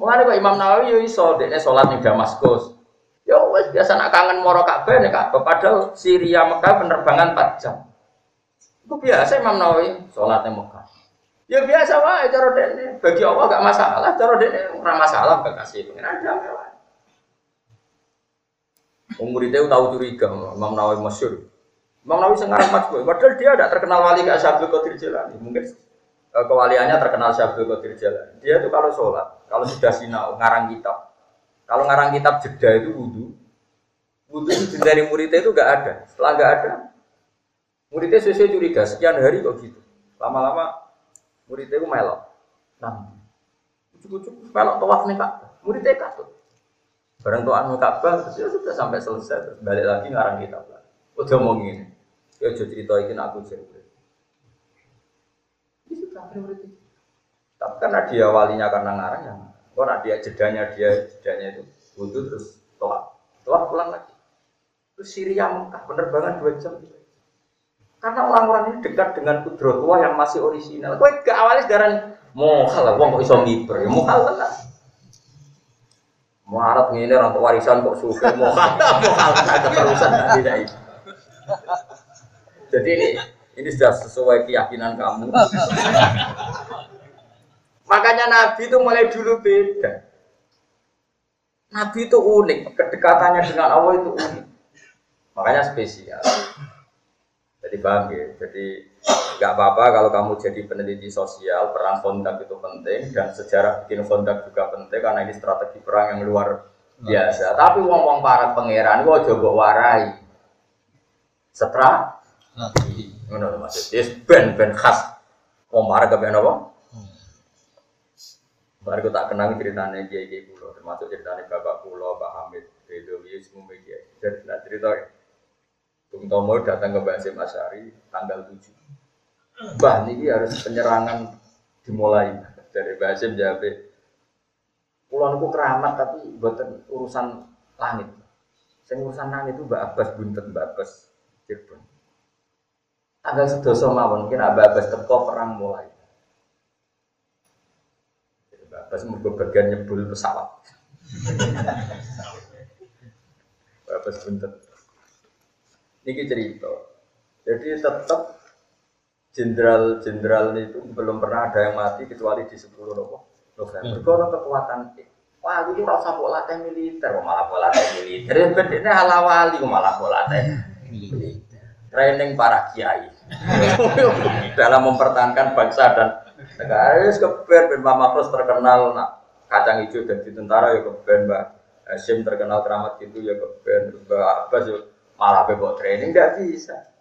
Mulane kok Imam Nawawi yo iso dekne salat ning Damaskus. Ya wis biasa nak kangen moro Ka'bah nek Ka'bah padahal Syria Mekah penerbangan 4 jam. Itu biasa Imam Nawawi salat ning Mekah. Ya biasa wae cara dekne. Bagi Allah gak masalah, cara dekne ora masalah gak kasih pengiran damai wae. Muridnya tahu curiga, Imam Nawawi masyur. Imam Nawawi sekarang pas padahal dia tidak terkenal wali kayak Syabdul Qadir Jalani. Mungkin kewaliannya terkenal Syabdul Qadir Jalani. Dia itu kalau sholat, kalau sudah sinau, ngarang kitab. Kalau ngarang kitab jeda itu wudhu. Wudhu itu dari muridnya itu gak ada. Setelah gak ada, muridnya sesuai curiga, sekian hari kok gitu. Lama-lama muridnya itu melok. Nah, cukup-cukup melok tawaf nih kak. Muridnya katut. Barang tuh anu Ka'bah, ya sudah sampai selesai, terus balik lagi ngarang kitab lah. Udah mau ya jadi cerita ini aku jadi. Itu Tapi karena dia walinya karena ngarang ya, karena dia jedanya dia jedanya itu butuh terus tolak, tolak pulang lagi. Terus Syria Mekah penerbangan dua jam. Karena orang-orang ini dekat dengan kudro tua yang masih orisinal. Kau ke awalnya sekarang mau lah, wong kok iso miber, ya mau lah. Muarab ini orang warisan kok suka kata mau kata keterusan tidak ini. Jadi ini ini sudah sesuai keyakinan kamu. Makanya Nabi itu mulai dulu beda. Nabi itu unik, kedekatannya dengan Allah itu unik. Makanya spesial. Jadi paham ya? Jadi nggak apa-apa kalau kamu jadi peneliti sosial, perang kontak itu penting dan sejarah bikin kontak juga penting karena ini strategi perang yang luar biasa. Tapi wong-wong para pangeran gua coba warai. Setra Ngono maksud. Yes, ben ben khas wong para kepen apa? Baru tak kenang ceritanya Kiai Kiai Pulau, termasuk ceritanya Bapak Pulau, Pak Hamid, Bedowi, semua media. Jadi nah cerita Bung Tomo datang ke Mbak Asyari tanggal 7. Bah, ini harus penyerangan dimulai dari Mbak Asim jawab, Pulau itu keramat tapi buatan urusan langit. Saya urusan langit itu Mbak Abbas buntet, Mbak Abbas Cirebon. Tanggal sedoso mawon, mungkin Mbak Abbas teko perang mulai. Pas mergo bagian nyebul pesawat. Bapak sebentar. Ini cerita. Jadi tetap jenderal-jenderal itu belum pernah ada yang mati kecuali di 10 November. Hmm. Karena kekuatan Wah, itu rasa pola latih militer, malah pola latih militer. Bedanya halawali, malah pola latih militer. Training para kiai dalam mempertahankan bangsa dan Negara es keben ben Mama Makros terkenal nak kacang hijau dan di tentara ya keben Mbak Hashim terkenal keramat gitu ya keben Mbak Abbas ya malah bebok training nggak bisa.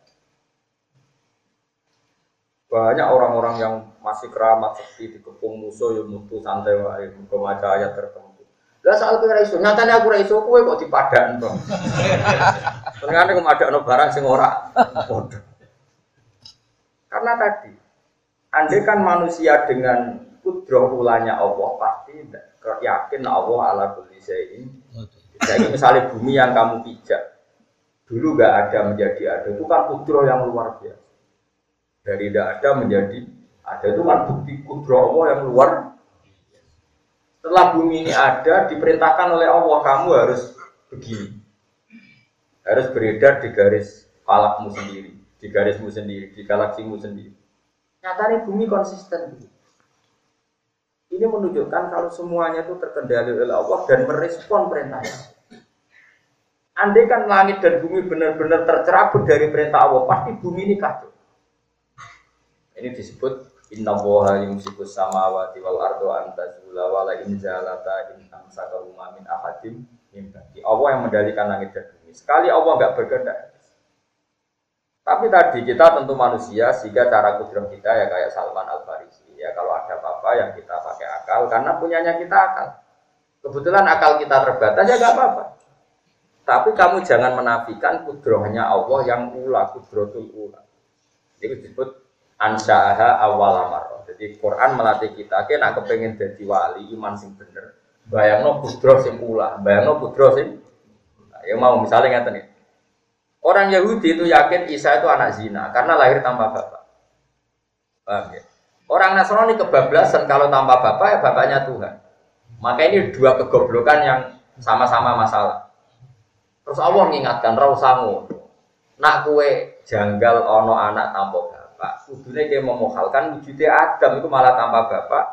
Banyak orang-orang yang masih keramat seperti dikepung musuh ya mutu santai wae kemaca ayat tertentu. Lah soal kira isu, nyatanya aku isu kowe kok dipadan to. Ternyata kemadakno barang sing ora Karena tadi Andai kan manusia dengan kudroh ulanya Allah pasti yakin Allah ala kulli syai'in. Jadi misalnya bumi yang kamu pijak dulu gak ada menjadi ada itu kan kudroh yang luar biasa. Dari tidak ada menjadi ada itu kan bukti kudroh Allah yang luar. Setelah bumi ini ada diperintahkan oleh Allah kamu harus begini, harus beredar di garis falakmu sendiri, di garismu sendiri, di galaksimu sendiri. Nyatanya bumi konsisten. Ini menunjukkan kalau semuanya itu terkendali oleh Allah dan merespon perintahnya. Andai kan langit dan bumi benar-benar tercerabut dari perintah Allah, pasti bumi ini kacau. Ini disebut Inna woha yumsikus samawati wal ardo antazula wala in zalata in amsakahuma min ahadim Allah yang mendalikan langit dan bumi. Sekali Allah nggak berkehendak, tapi tadi kita tentu manusia sehingga cara kudrom kita ya kayak Salman Al Farisi ya kalau ada apa-apa yang kita pakai akal karena punyanya kita akal. Kebetulan akal kita terbatas ya gak apa-apa. Tapi kamu jangan menafikan kudrohnya Allah yang ula, kudrotul ula. Itu disebut ansyaha awal amar. Jadi Quran melatih kita, kita nak kepengen jadi wali iman sing bener. Bayangno kudroh sing ula, bayangno kudroh sing. Nah, ya mau misalnya ngeten nih. Orang Yahudi itu yakin Isa itu anak zina karena lahir tanpa bapak. Paham ya? Orang Nasrani kebablasan kalau tanpa bapak ya bapaknya Tuhan. Maka ini dua kegoblokan yang sama-sama masalah. Terus Allah mengingatkan Rausamu, nak kue janggal ono anak tanpa bapak. Kudune dia memohalkan wujudnya Adam itu malah tanpa bapak,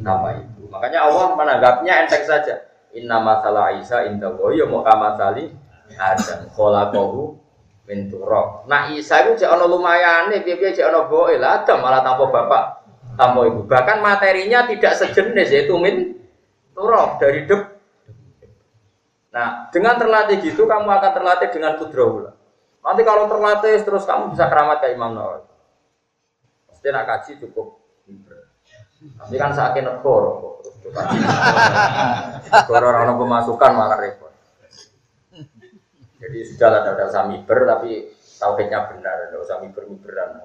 tanpa ibu. Makanya Allah menanggapnya enteng saja. Inna masalah Isa indah ya mau Adam khalaqahu min turab. Nah Isa itu jek ana lumayane piye-piye jek ana boe lah Adam malah tanpa bapak, tanpa ibu. Bahkan materinya tidak sejenis yaitu min turab dari deb. Nah, dengan terlatih gitu kamu akan terlatih dengan kudrahula. Nanti kalau terlatih terus kamu bisa keramat kayak Imam Nawawi. Pasti nak kaji cukup Tapi kan sakit negoro. Kalau orang pemasukan malah repot. Jadi sudah lah, tidak usah miber, tapi tauhidnya benar, tidak usah miber miberan.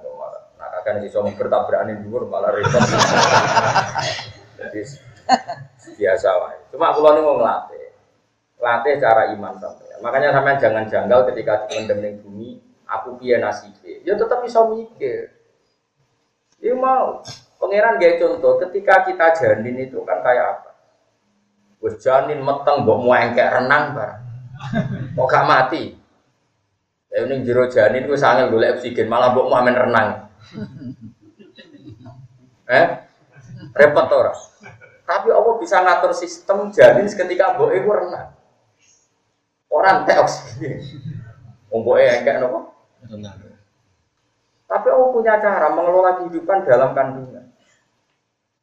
Nah, kakak bisa miber tabrakan dulu malah repot. Jadi biasa lah. Cuma kalau ini mau ngelatih, latih cara iman sampai. Makanya sampai jangan janggal ketika mendemning bumi, aku piye nasibnya. Ya tetap bisa mikir. Ya mau. Pangeran gaya contoh, ketika kita janin itu kan kayak apa? Wes janin meteng, mbok engkek renang bareng. Kok gak mati? Ya ini jero janin gue sangat golek oksigen, malah mbok main renang. Eh? Repot ora? Tapi Allah bisa ngatur sistem janin seketika mbok iku renang. Orang teh oksigen. Mbok engkek nopo? Renang. Tapi Allah punya cara mengelola kehidupan dalam kandungan.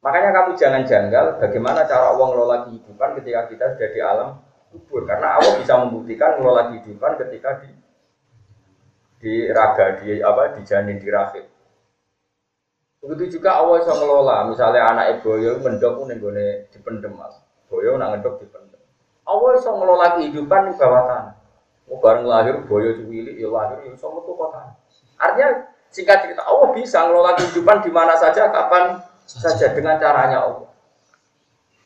Makanya kamu jangan janggal bagaimana cara Allah mengelola kehidupan ketika kita sudah di alam kubur karena Allah bisa membuktikan mengelola kehidupan ketika di di raga di apa di janin di rahim Begitu juga Allah bisa ngelola, misalnya anak boyo mendok ning gone dipendem mas. Boyo nak ngedok dipendem. Allah bisa ngelola kehidupan di bawah tanah. Oh, bareng lahir boyo cilik ya lahir ya sama tuh kota. Artinya singkat cerita Allah bisa ngelola kehidupan di mana saja kapan saja dengan caranya Allah.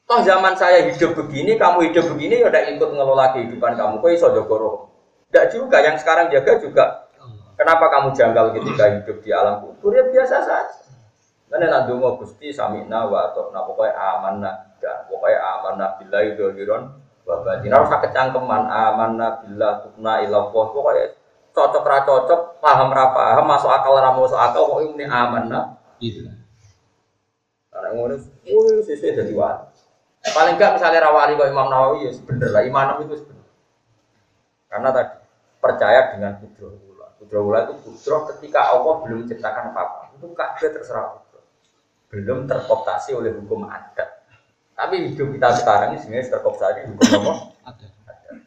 Toh zaman saya hidup begini, kamu hidup begini ya udah ikut ngelola kehidupan kamu. Kok iso jogoro? Tidak juga yang sekarang jaga juga. Kenapa kamu janggal ketika hidup di alam kubur ya biasa saja. Karena nanti mau gusti samina wa atau nah pokoknya amanah dan pokoknya amanah bila dohiron wa batin harus kecangkeman amanah bila tukna ilah pokoknya cocok ra cocok paham ra paham masuk akal ra masuk akal pokoknya ini amanah gitu. Karena ngono, oh sesuai dari wali. Paling enggak misalnya rawali kok Imam Nawawi ya bener lah, imanam itu sebener. Karena tadi percaya dengan kudro ula. itu kudro ketika Allah belum menciptakan apa-apa. Itu kabeh terserah belum terkooptasi oleh hukum adat. Tapi hidup kita sekarang ini sebenarnya terkooptasi hukum apa? Ada.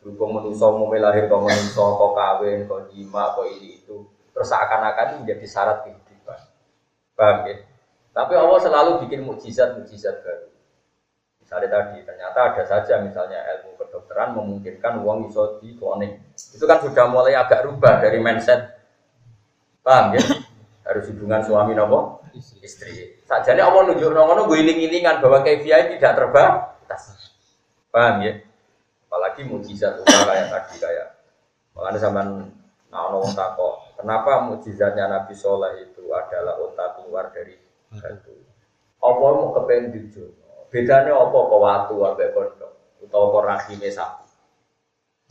Hukum manusia mau lahir kau manusia, kau kawin, kau jima, kau ini itu. Terus seakan-akan menjadi syarat kehidupan. Paham ya? Tapi Allah selalu bikin mukjizat-mukjizat baru. Misalnya tadi, ternyata ada saja misalnya ilmu kedokteran memungkinkan uang iso di cloning. Itu kan sudah mulai agak rubah dari mindset. Paham ya? Harus hubungan suami nopo istri. Sajane Allah nunjuk ngono gue iling-ilingan bahwa kefiah tidak terbatas. Paham ya? Apalagi mujizat utama kayak tadi kayak makanya zaman nah ono takok, kenapa mujizatnya Nabi Soleh itu adalah unta keluar dari batu. Apa mau kepengen dijo? Bedanya apa kok watu ambek pondok utawa kok rahime sapi.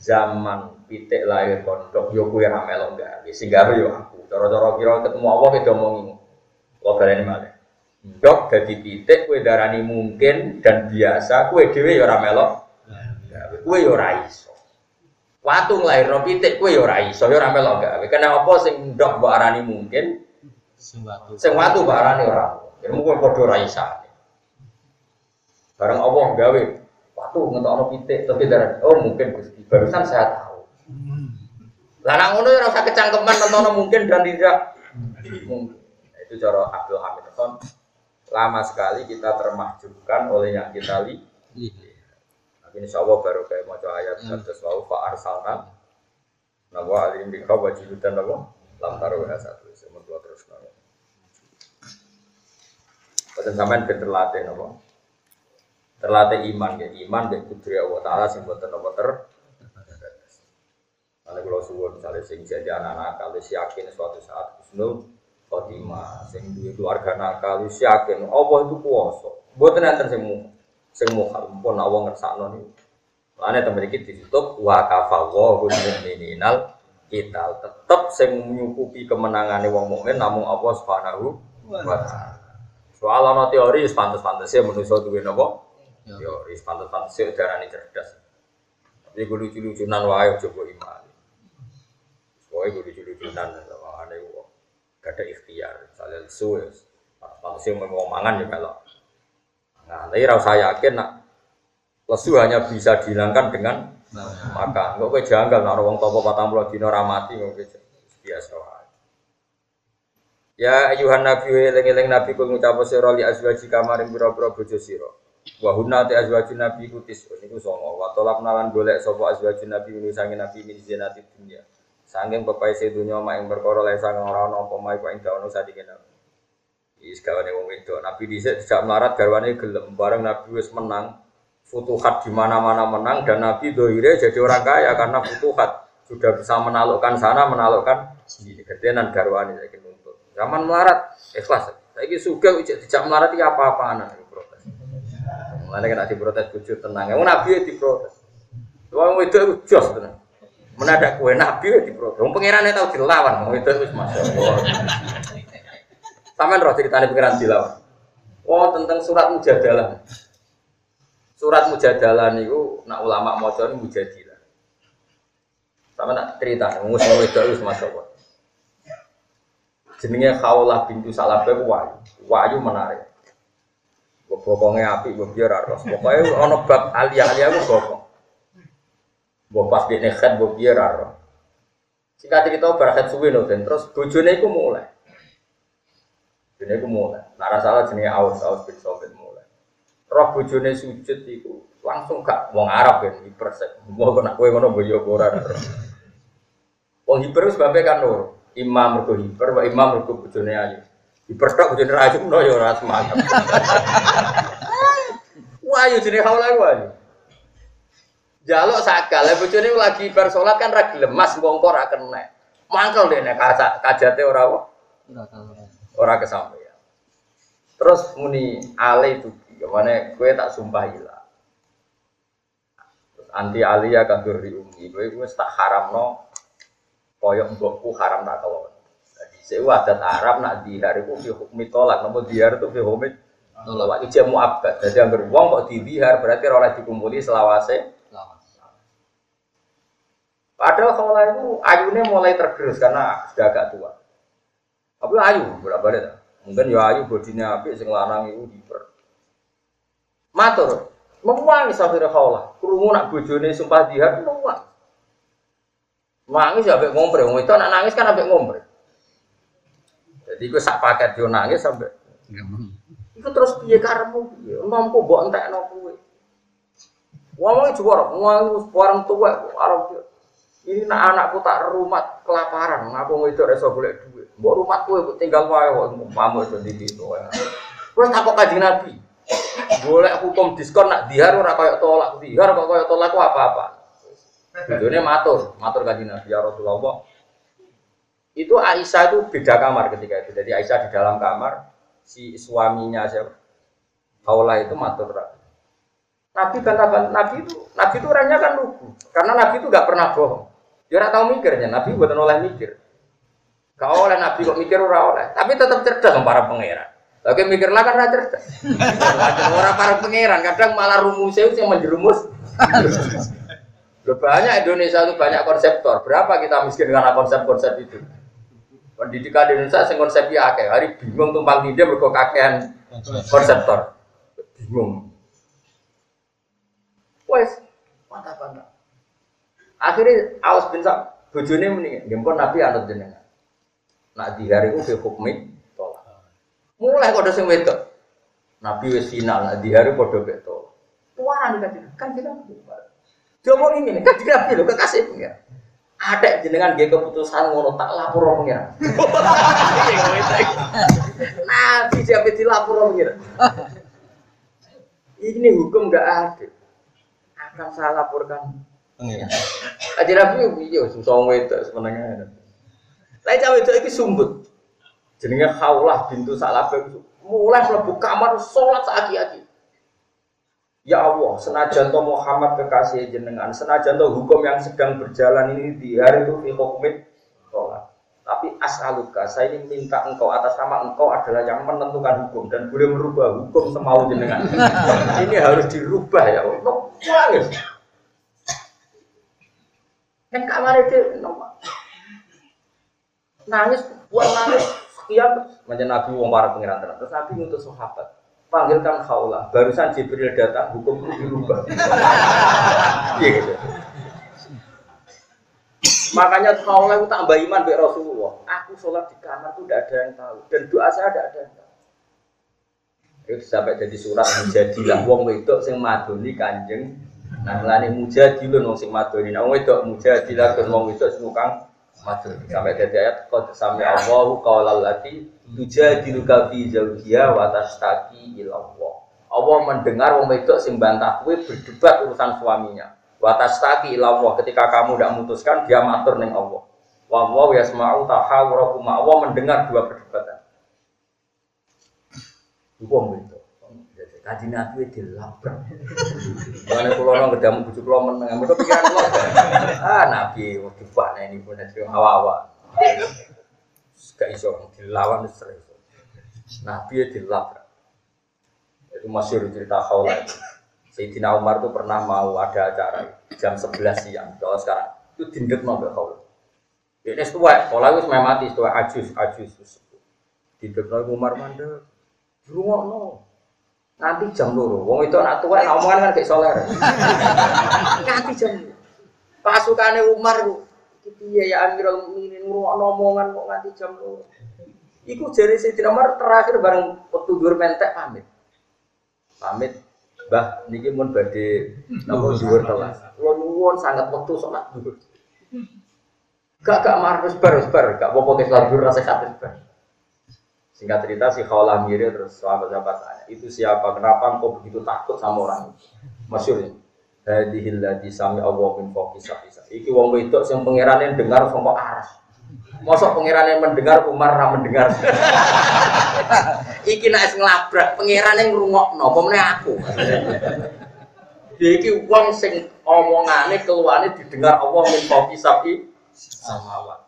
Zaman pitik lahir pondok yo kuwi ra melok gawe, sing gawe yo aku. Cara-cara kira ketemu apa beda omongi Kau baleni malah. Dok jadi pitik kue darani mungkin dan biasa kue dewi ya ora melok. Kue ya ora iso. Watu nglairno pitik kue ya ora iso ya ora melok gawe. Kenapa sing dok mbok arani mungkin sing watu. Sing watu mbok arani ora. Ya mungkin padha ora. Bareng Allah gawe watu ngetokno pitik tapi darani oh mungkin Gusti barusan saya tahu. Lah nak ngono ya ora usah kecangkeman nonton mungkin dan tidak mungkin. Itu cara Abdul Hamid Khan. Lama sekali kita termahjubkan oleh yang kita lihat. Insya Allah baru kayak mau ayat satu wau fa arsalna nawa alim bika wajibutan nawa lam taruh satu semua terus nawa. Pada zaman terlatih nawa terlatih iman ya iman dan kudri Allah Taala sing buatan nawa ter Kalau kalau suwon misalnya sing jadi anak-anak kalau yakin suatu saat kusnul khotimah sing duwe keluarga nakal wis yakin Allah itu kuwasa mboten enten sing sing mukhal pun Allah ngersakno niku Lane temen iki ditutup wa kafallahu mu'mininal kita tetep sing nyukupi kemenangane wong mukmin namung Allah Subhanahu wa taala. Soal ana teori pantes-pantese manusa duwe napa? Teori pantes-pantese darani cerdas. Tapi gue lucu-lucunan wae coba iman. Soalnya gue lucu-lucunan gak ada ikhtiar misalnya lesu ya langsung mau mangan ya kalau nah tapi rasa yakin nak lesu hanya bisa dihilangkan dengan makan kok gue janggal nak orang topo patang puluh dino ramati kok biasa Ya ayuhan nabi eling-eling nabi kul ngucap sira li azwaji kamaring pira-pira bojo sira. Wa hunna ta azwaji nabi kutis niku songo. Wa tolak nalan golek sapa azwaji nabi sange nabi min zinati dunya. Sangking pepai sedunya mak yang perkara lain sang ora ana apa mae kok ing dawono sadike nabi. Wis gawane wong wedok. Nabi dhisik tidak melarat garwane gelem bareng Nabi wis menang. Futuhat di mana-mana menang dan Nabi dohire jadi orang kaya karena futuhat sudah bisa menaklukkan sana menaklukkan sini. Gedenan garwane saiki nuntut. Zaman melarat ikhlas. Saiki sugih tidak melarat iki apa-apaan Mulane kena diprotes bojo tenang. Wong Nabi diprotes. Wong wedok jos tenang. Menadak kue nabi ya diprogram. Pengirannya tahu dilawan. Itu itu masya Allah. Taman roh ceritanya pengiran dilawan. Oh tentang surat mujadalah. Surat mujadalah niku nak ulama maca ini mujadilah. Sama nak cerita, ngusung itu itu masya Allah. Jenenge Khawlah bintu Salabah wayu. Wayu menarik. Bokongnya api, biar harus. Pokoknya ono bab alia-alia itu bokong. Mbok pas di nekat mbok piye ra Singkat cerita barakat suwe dan terus bojone iku mulai. Bojone ku mulai. Nah salah jenenge Aus, Aus bin Sobit mulai. Roh bojone sujud iku langsung gak wong Arab kan hipersek. Mau kena kowe ngono boyo ora. Wong hiper sebabnya kan nur. Imam mergo hiper, wa imam mergo bojone ayu. Hiper tok bojone ayu no ya ora semangat. Wah, yo jenenge haula ku ayu. Jaluk sakal, bojone lagi bar salat kan ra gelem, Mas wong kok ra kena. Mangkel dene kaca kajate ora apa? Ora kesampaian. Terus muni ale itu gimana kue tak sumpah ilah. Terus anti alia kanggo riungi, kue kue tak haram no koyok mbokku haram tak kau. Jadi saya adat Arab nak dihar itu fi hukmi tolak, namun dihar itu fi hukmi tolak. Itu jamu abad. Jadi yang wong kok dihar berarti oleh dikumpuli selawase Padahal kalau itu ayunya mulai tergerus karena sudah agak tua. Tapi ayu berapa deh? Mungkin ya ayu bodinya api sing lanang itu hiper. Matur, memuangi sampai kaulah. Kurungu nak bojone sumpah dia memuang. Nangis ya abek ngompre, wong itu nak nangis kan abek ngompre. Jadi gue sak paket yo nangis sampai. Iku terus piye karemu piye? Nompo mbok entekno kowe. Wong juara, wong orang tua arep ini nak anakku tak rumah kelaparan, ngaku itu reso boleh duit. Mbok rumahku tinggal wae kok mamu itu di situ. Terus takut kaji Nabi. Boleh hukum diskon nak dihar ora koyo tolak, dihar kok tolak apa-apa. Videonya matur, matur kaji Nabi ya Rasulullah. Itu Aisyah itu beda kamar ketika itu. Jadi Aisyah di dalam kamar, si suaminya siapa? Haula itu matur Nabi kata Nabi itu Nabi itu orangnya kan lugu karena Nabi itu nggak pernah bohong. Ya ora tau mikirnya, Nabi buatan oleh mikir. Kau oleh Nabi kok mikir ora oleh, tapi tetap cerdas sama para pangeran. Lagi mikir lah kan cerdas. Orang para pangeran kadang malah rumusnya itu yang menjerumus. Loh, banyak Indonesia itu banyak konseptor. Berapa kita miskin karena konsep-konsep itu? Pendidikan di Indonesia sing konsepnya akeh. Hari bingung tumpang tindih mergo kakean konseptor. Bingung. Wes, mantap-mantap. Akhirnya awas bin Sa'd bojone muni, "Nggih Nabi anut jenengan." Nak dihar iku fi hukmi tolak. Mulai kode sing wedok. Nabi wis final, nak dihar padha mek tolak. Tuaran kan kan kita Dia mau ini kan Nabi lho kekasih pengen. Ada jenengan dia keputusan ngono tak lapor pengen. Nabi siapa dilapor pengen. Ini hukum gak adil. Akan saya laporkan. Aja Nabi iya susah wedok sebenarnya. Lah cawe itu iki sumbut. Jenenge Khaulah bintu Salabah mulai mlebu kamar salat saaki-aki. Ya Allah, senajan to Muhammad kekasih jenengan, senajan to hukum yang sedang berjalan ini di hari itu fi hukmit sholat. Tapi as'aluka, saya ini minta engkau atas nama engkau adalah yang menentukan hukum dan boleh merubah hukum semau jenengan. ini harus dirubah ya Allah. Nangis. Kan kamar itu. Nangis, buat nangis sekian macam Nabi wong para pengiran. Terus Nabi ngutus sahabat, panggilkan khaulah. Barusan Jibril datang, hukum itu dirubah. Iya gitu. Makanya khaulah itu tambah iman be Rasulullah. Aku sholat di kamar itu tidak ada yang tahu dan doa saya tidak ada yang tahu. Itu sampai jadi surat menjadilah wong wedok sing madoni kanjeng Nah, lani mujadilun wong sing madoni. Nah, wong wedok mujadilah kan wong wedok sing Sampai dadi ayat qad sami Allahu qaulal lati tujadiluka fi zawjiha wa tastaqi ila Allah. Allah mendengar wong wedok sing bantah berdebat urusan suaminya. Wa tastaqi ila Allah ketika kamu tidak memutuskan dia matur ning Allah. Wa wa yasma'u tahawurakum. Allah mendengar dua perdebatan. Wong wedok kaji nabi dilabrak. Mana pulau nong ketemu bujuk pulau meneng, mereka pikiran pulau. Ah nabi waktu mana ini pun ada awa-awa. Gak iso dilawan sering. Nabi dilabrak. Itu masih cerita itu. Sayyidina Umar tuh pernah mau ada acara jam 11 siang. Kalau sekarang itu dindek nongol khawla. Ini setua, kalau itu mati setua ajus, ajus. Dindek nongol Umar mandek. Rumah nongol nanti jam loro. Wong itu anak tua, nak omongan kan kayak soler. nanti jam pasukannya Umar itu, iya ya Amirul Mukminin ngurung omongan kok nanti jam loro. Iku jari si Umar terakhir bareng waktu dur mentek pamit. Pamit, bah niki mun badhe napa dhuwur telas. Kula nuwun sangat waktu sholat dhuwur. Gak gak marah bar bar, gak apa-apa dhuwur rasa sakit bar. Singkat cerita si Khawlah mirip terus sahabat-sahabat tanya, itu siapa? Kenapa engkau begitu takut sama orang itu? Masyur ya. Hadihil ladhi sami Allah min foki sahisa. Iki wong wedok sing pangerane dengar sama aras. Mosok pangerane mendengar Umar ra mendengar. iki nek nglabrak pangerane ngrungokno, apa meneh aku. iki wong sing omongane keluane didengar Allah min foki sapi samawat.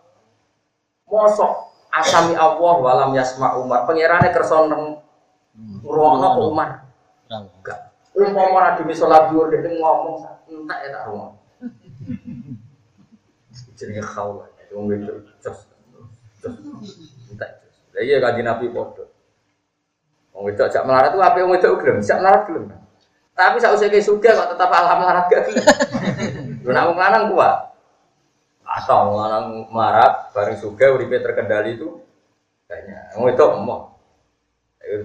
Mosok asami Allah walam yasma Umar. Pangerane kersa ngrungokno Umar. Enggak. Umpama ora demi salat dhuwur dek ngomong entek ya tak rumah. Jenenge khawla. Wong itu jos. Entek. Lah iya kanjeng Nabi padha. Wong wedok jak melarat ku ape wong wedok gelem, jak melarat gelem. Tapi sak usah suga kok tetap alam melarat gak gelem. Lho wong lanang kuat. Atau wong lanang melarat bareng suga uripe terkendali itu kayaknya wong wedok emoh.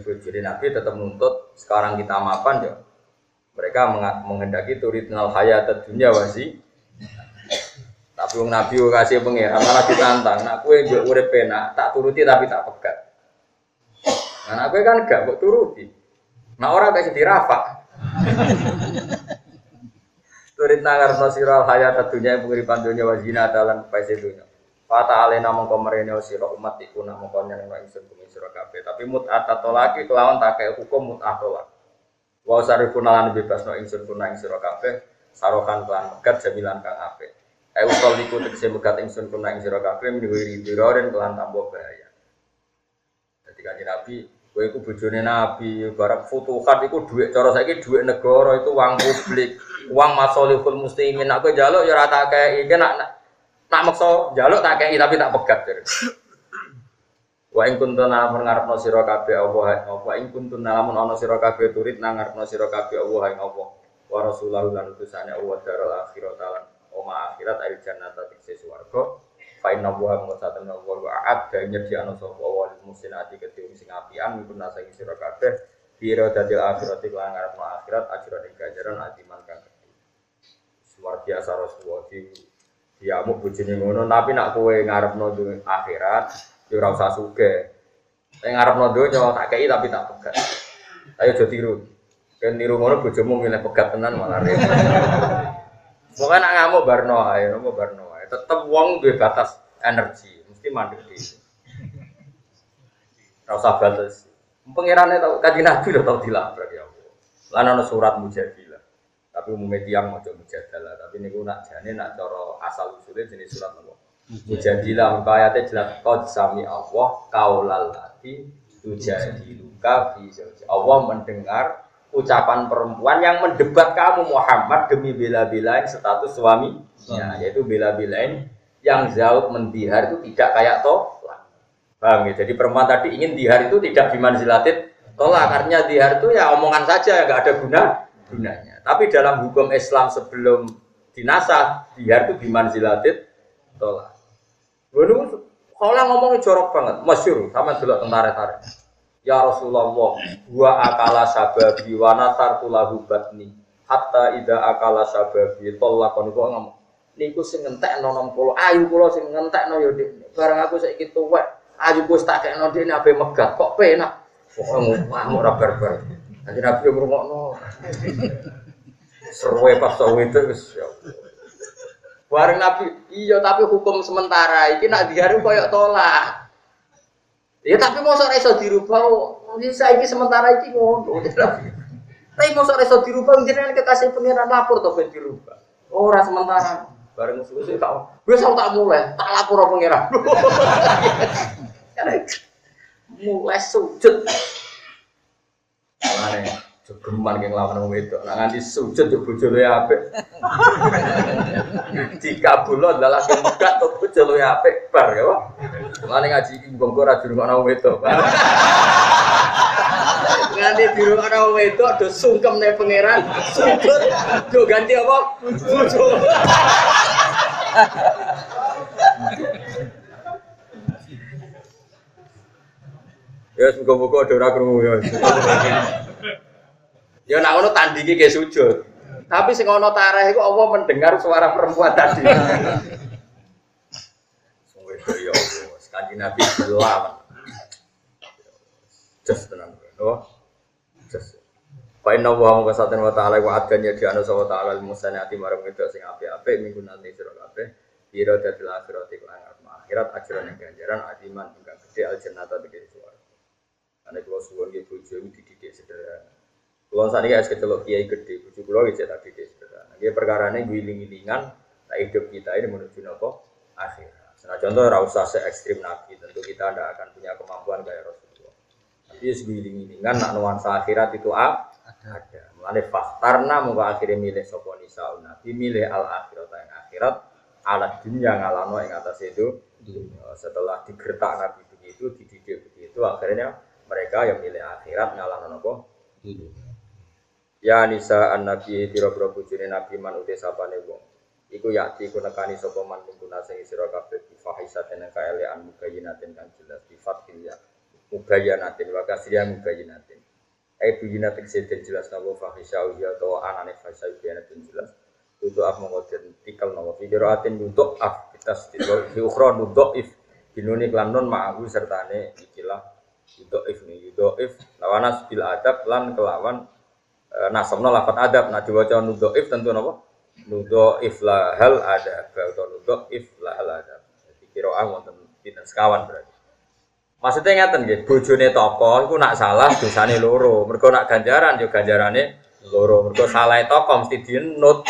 Jadi Nabi tetap nuntut sekarang kita mapan ya mereka menghendaki turidnal hayat dunia wasi. Tapi wong Nabi kasih pengiran malah ditantang. Nak kue mbok urip penak, tak turuti tapi tak pegat. Nah, nak kue kan gak mbok turuti. Nah orang kasih dirafa. Turid nangar nasiral hayat dunia pengiripan dunia wazina dalam paisi dunia. Fata alena mongko merene sira umat iku nak mongko nyenengno ingsun bumi sira kabeh. Tapi mut'at tolaki kelawan tak hukum mut'at tolak. Wa sarifun lan bebas no ingsun kuna ing sira kabeh sarokan kelan megat jamilan kang apik. Ayo kal niku tegese megat ingsun kuna ing sira kabeh miwiri diroren kelan tambah bahaya. Jadi kanjeng Nabi Kowe iku bojone Nabi, barang futuhat iku dhuwit cara saiki dhuwit negara itu uang publik, uang masolihul muslimin. Nak kowe njaluk ya ora tak kei, nak nak, nak maksa njaluk tak kei tapi tak pegat. Wa ing kuntum lamun ngarepno sira kabeh Allah wa ing kuntum lamun ana sira kabeh turit nang ngarepno sira kabeh Allah ing Allah. Wa rasulahu lan utusane Allah daral akhirat lan oma akhirat ayo jannata tikse swarga fa inna wa mutatan wa wa a'ad dan nyediakno sapa wa lil muslimati kedhe sing apian mimpun nasa ing sira kabeh biro dadil akhirat lan ngarepno akhirat ajaran ing ganjaran adiman kang luar biasa Rasulullah di diamuk bojone ngono tapi nak kowe ngarepno akhirat Ya usah suge. Nek ngarepno donya tak kei tapi tak pegat. Ayo aja tiru. Ben niru ngono bojomu milih pegat tenan malah repot. Pokoke nak ngamuk barno ae, nopo barno ae. Tetep wong duwe batas energi, mesti mandek di. Ora usah batas. Pengirane tau kanjeng Nabi lho tau dilabrak ya Allah. Lan ana surat mujadilah. Tapi umumnya tiang mau mujadalah. Tapi niku nak jane nak cara asal usulnya jenis surat nopo. Jadilah muka ayatnya jelas kau sami Allah kaulal lati tujadiluka fi Allah mendengar ucapan perempuan yang mendebat kamu Muhammad demi bela-belain status suami. Ya, yaitu bela-belain yang jauh mendihar itu tidak kayak tolak. Paham ya? Jadi perempuan tadi ingin dihar itu tidak dimanzilatit tolak. Karena dihar itu ya omongan saja nggak ada guna gunanya. Tapi dalam hukum Islam sebelum dinasah dihar itu dimanzilatit tolak. Lalu kalau ngomongnya jorok banget, masyur sama dulu tentara-tentara. Ya Rasulullah, gua akala sababi wa nasartu lahu batni hatta ida akala sababi tolakon gua ngomong. Niku sing ngentekno 60, ayu kula sing ngentekno ya Dik. Barang aku saiki tuwek, ayu wis tak kekno Dik ape megat kok penak. Pokoke ngamuk ora barbar. Nanti Nabi ngrungokno. Seruwe pas sawe itu ya. Bareng Nabi, iya tapi hukum sementara iki nak diharu koyok tolak. Ya tapi mosok iso dirubah, bisa iki sementara iki ngono. Tapi mosok iso dirubah jenengan kekasih pengiran lapor to ben dirubah. Ora sementara. Bareng musuh-musuh tak wis tak mulai, tak lapor pengiran. mulai sujud. Mulane Geman yang lawan wong wedok. Nah nganti sujud yo bojone apik. Dikabulon adalah megat to bojone apik bar ya. Mane ngaji iki mbok ora dirungokno wong wedok. Nganti dirungokno wong wedok do sungkemne pangeran. Sujud do ganti apa? Bojo. Ya muga-muga ada ora krungu ya. Nak ngono tandingi ke sujud. Tapi sing ana tareh iku Allah mendengar suara perempuan tadi. Sungguh ya Allah, kanjeng Nabi belah. Just tenang. Oh. Just. Fa inna wa muka saten wa ta'ala wa adkan ya dianu sawa ta'ala al-musanati marang itu sing apik-apik minggu nanti sira kabeh. Ira dadil akhirat iku akhirat ajaran yang ganjaran adiman ingkang gede al jannata tegese suara. Ane kula suwun nggih bojo dididik sederhana. Kulo saat ini es kecelok kiai gede, bujuk kulo gitu tapi dia sederhana. Dia perkara ini giling-gilingan, tak hidup kita ini menuju nopo akhir. Nah contoh rasa se ekstrim nabi, tentu kita tidak akan punya kemampuan kayak Rasulullah. Tapi giling-gilingan, nak nuansa akhirat itu ah, ada. Mulane faktarna muka akhirnya milih sopo nisa nabi, milih al akhirat yang akhirat, alat dunia ngalano yang atas itu. Setelah digertak nabi begitu, dididik begitu, akhirnya mereka yang milih akhirat ngalano nopo. Ya nisa an nabi biro bujune nabi man uti sapane wong. Iku yakti ku nekani sapa man kumpuna sing sira kabeh bi fahisaten kaelean mugayyinatin kan jelas bi fathil ya. Mugayyanatin wa kasriya mugayyinatin. Ai bujinatin seden jelas napa fahisau ya atau anane fahisau biyanatin jelas. Untuk af mengoden tikal napa fikiratin untuk af kita sedilo di ukhra if binuni klan non ma'ahu sertane ikilah untuk if nih untuk if lawanas bil adab lan kelawan nasabna lafat adab. Nah diwaca nudhaif tentu napa? Nudhaif la hal ada atau nudhaif la hal ada jadi qiraah wonten pinten sekawan berarti. Maksudnya ngaten nggih bojone tokoh iku nak salah dosane loro. Mergo nak ganjaran yo ganjarane loro. Mergo salah tokoh mesti dienut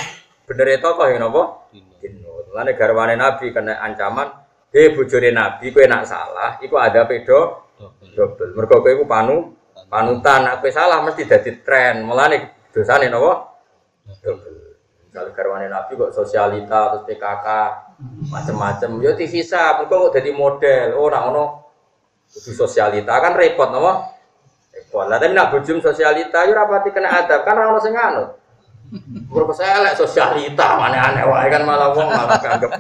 bener tokoh yang napa? Dienut lane garwane nabi kena ancaman he bojone nabi kowe nak salah iku ada pedo double mergo kowe iku panu panutan aku salah mesti jadi tren. Mulane dosane napa? Kalau garwane nabi kok sosialita terus PKK macam-macam yo divisa mergo kok jadi model. Oh nak ngono kudu sosialita. Kan repot napa? Repot. Lah tapi nak bujum sosialita yo rapati kena adab. Kan ora ono sing anut. Mergo elek sosialita mana aneh wae kan malah wong malah kanggep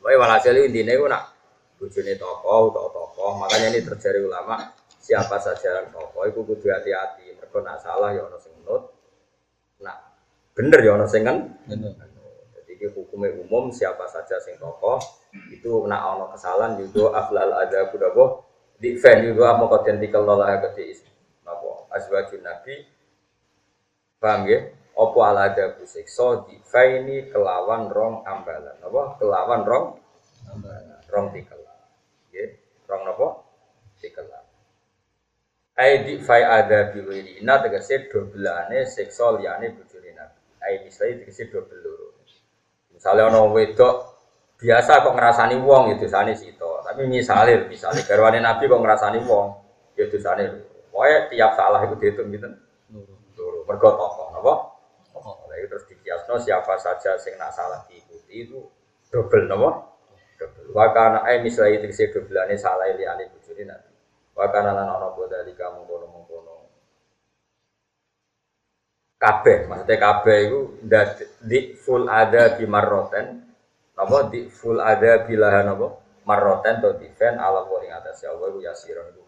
Wae walhasil intine ku nak bojone tokoh utawa tokoh makanya ini terjadi ulama siapa saja tokoh itu kudu hati-hati. Mereka nak salah ya ono sing nut nak bener ya ono sing kan? Jadi ini hukumnya umum siapa saja sing tokoh itu nak ono kesalahan juga aflal ada kudaboh di fan juga mau kodentikal lola gede napa? Azwajun nabi. Paham ya opo ala ada so di ini kelawan rong ambalan. Apa kelawan rong ambalan. Rong tikel ya rong napa? Tikel Aidi fai ada biwiri ina tegese dobelane seksual liyane bojone nabi. Ai misalnya tegese dobel loro. Misalnya ono wedok biasa kok ngerasani wong itu ya sane sito. Tapi misalnya misalnya garwane nabi kok ngerasani wong ya dosane Pokoknya tiap salah itu dihitung gitu. Loro. Mergo tokoh napa? Itu terus dikiasno siapa saja sing nak salah diikuti itu dobel napa? Dobel. Wa kana ai misalnya tegese dobelane salah liyane bojone nabi. Wakana lan ana apa dari kamu kono mengkono. Kabeh, maksudnya kabeh itu di full ada di marroten, apa di full ada bilahan apa marroten atau fan ala wa atas ya Allah ya itu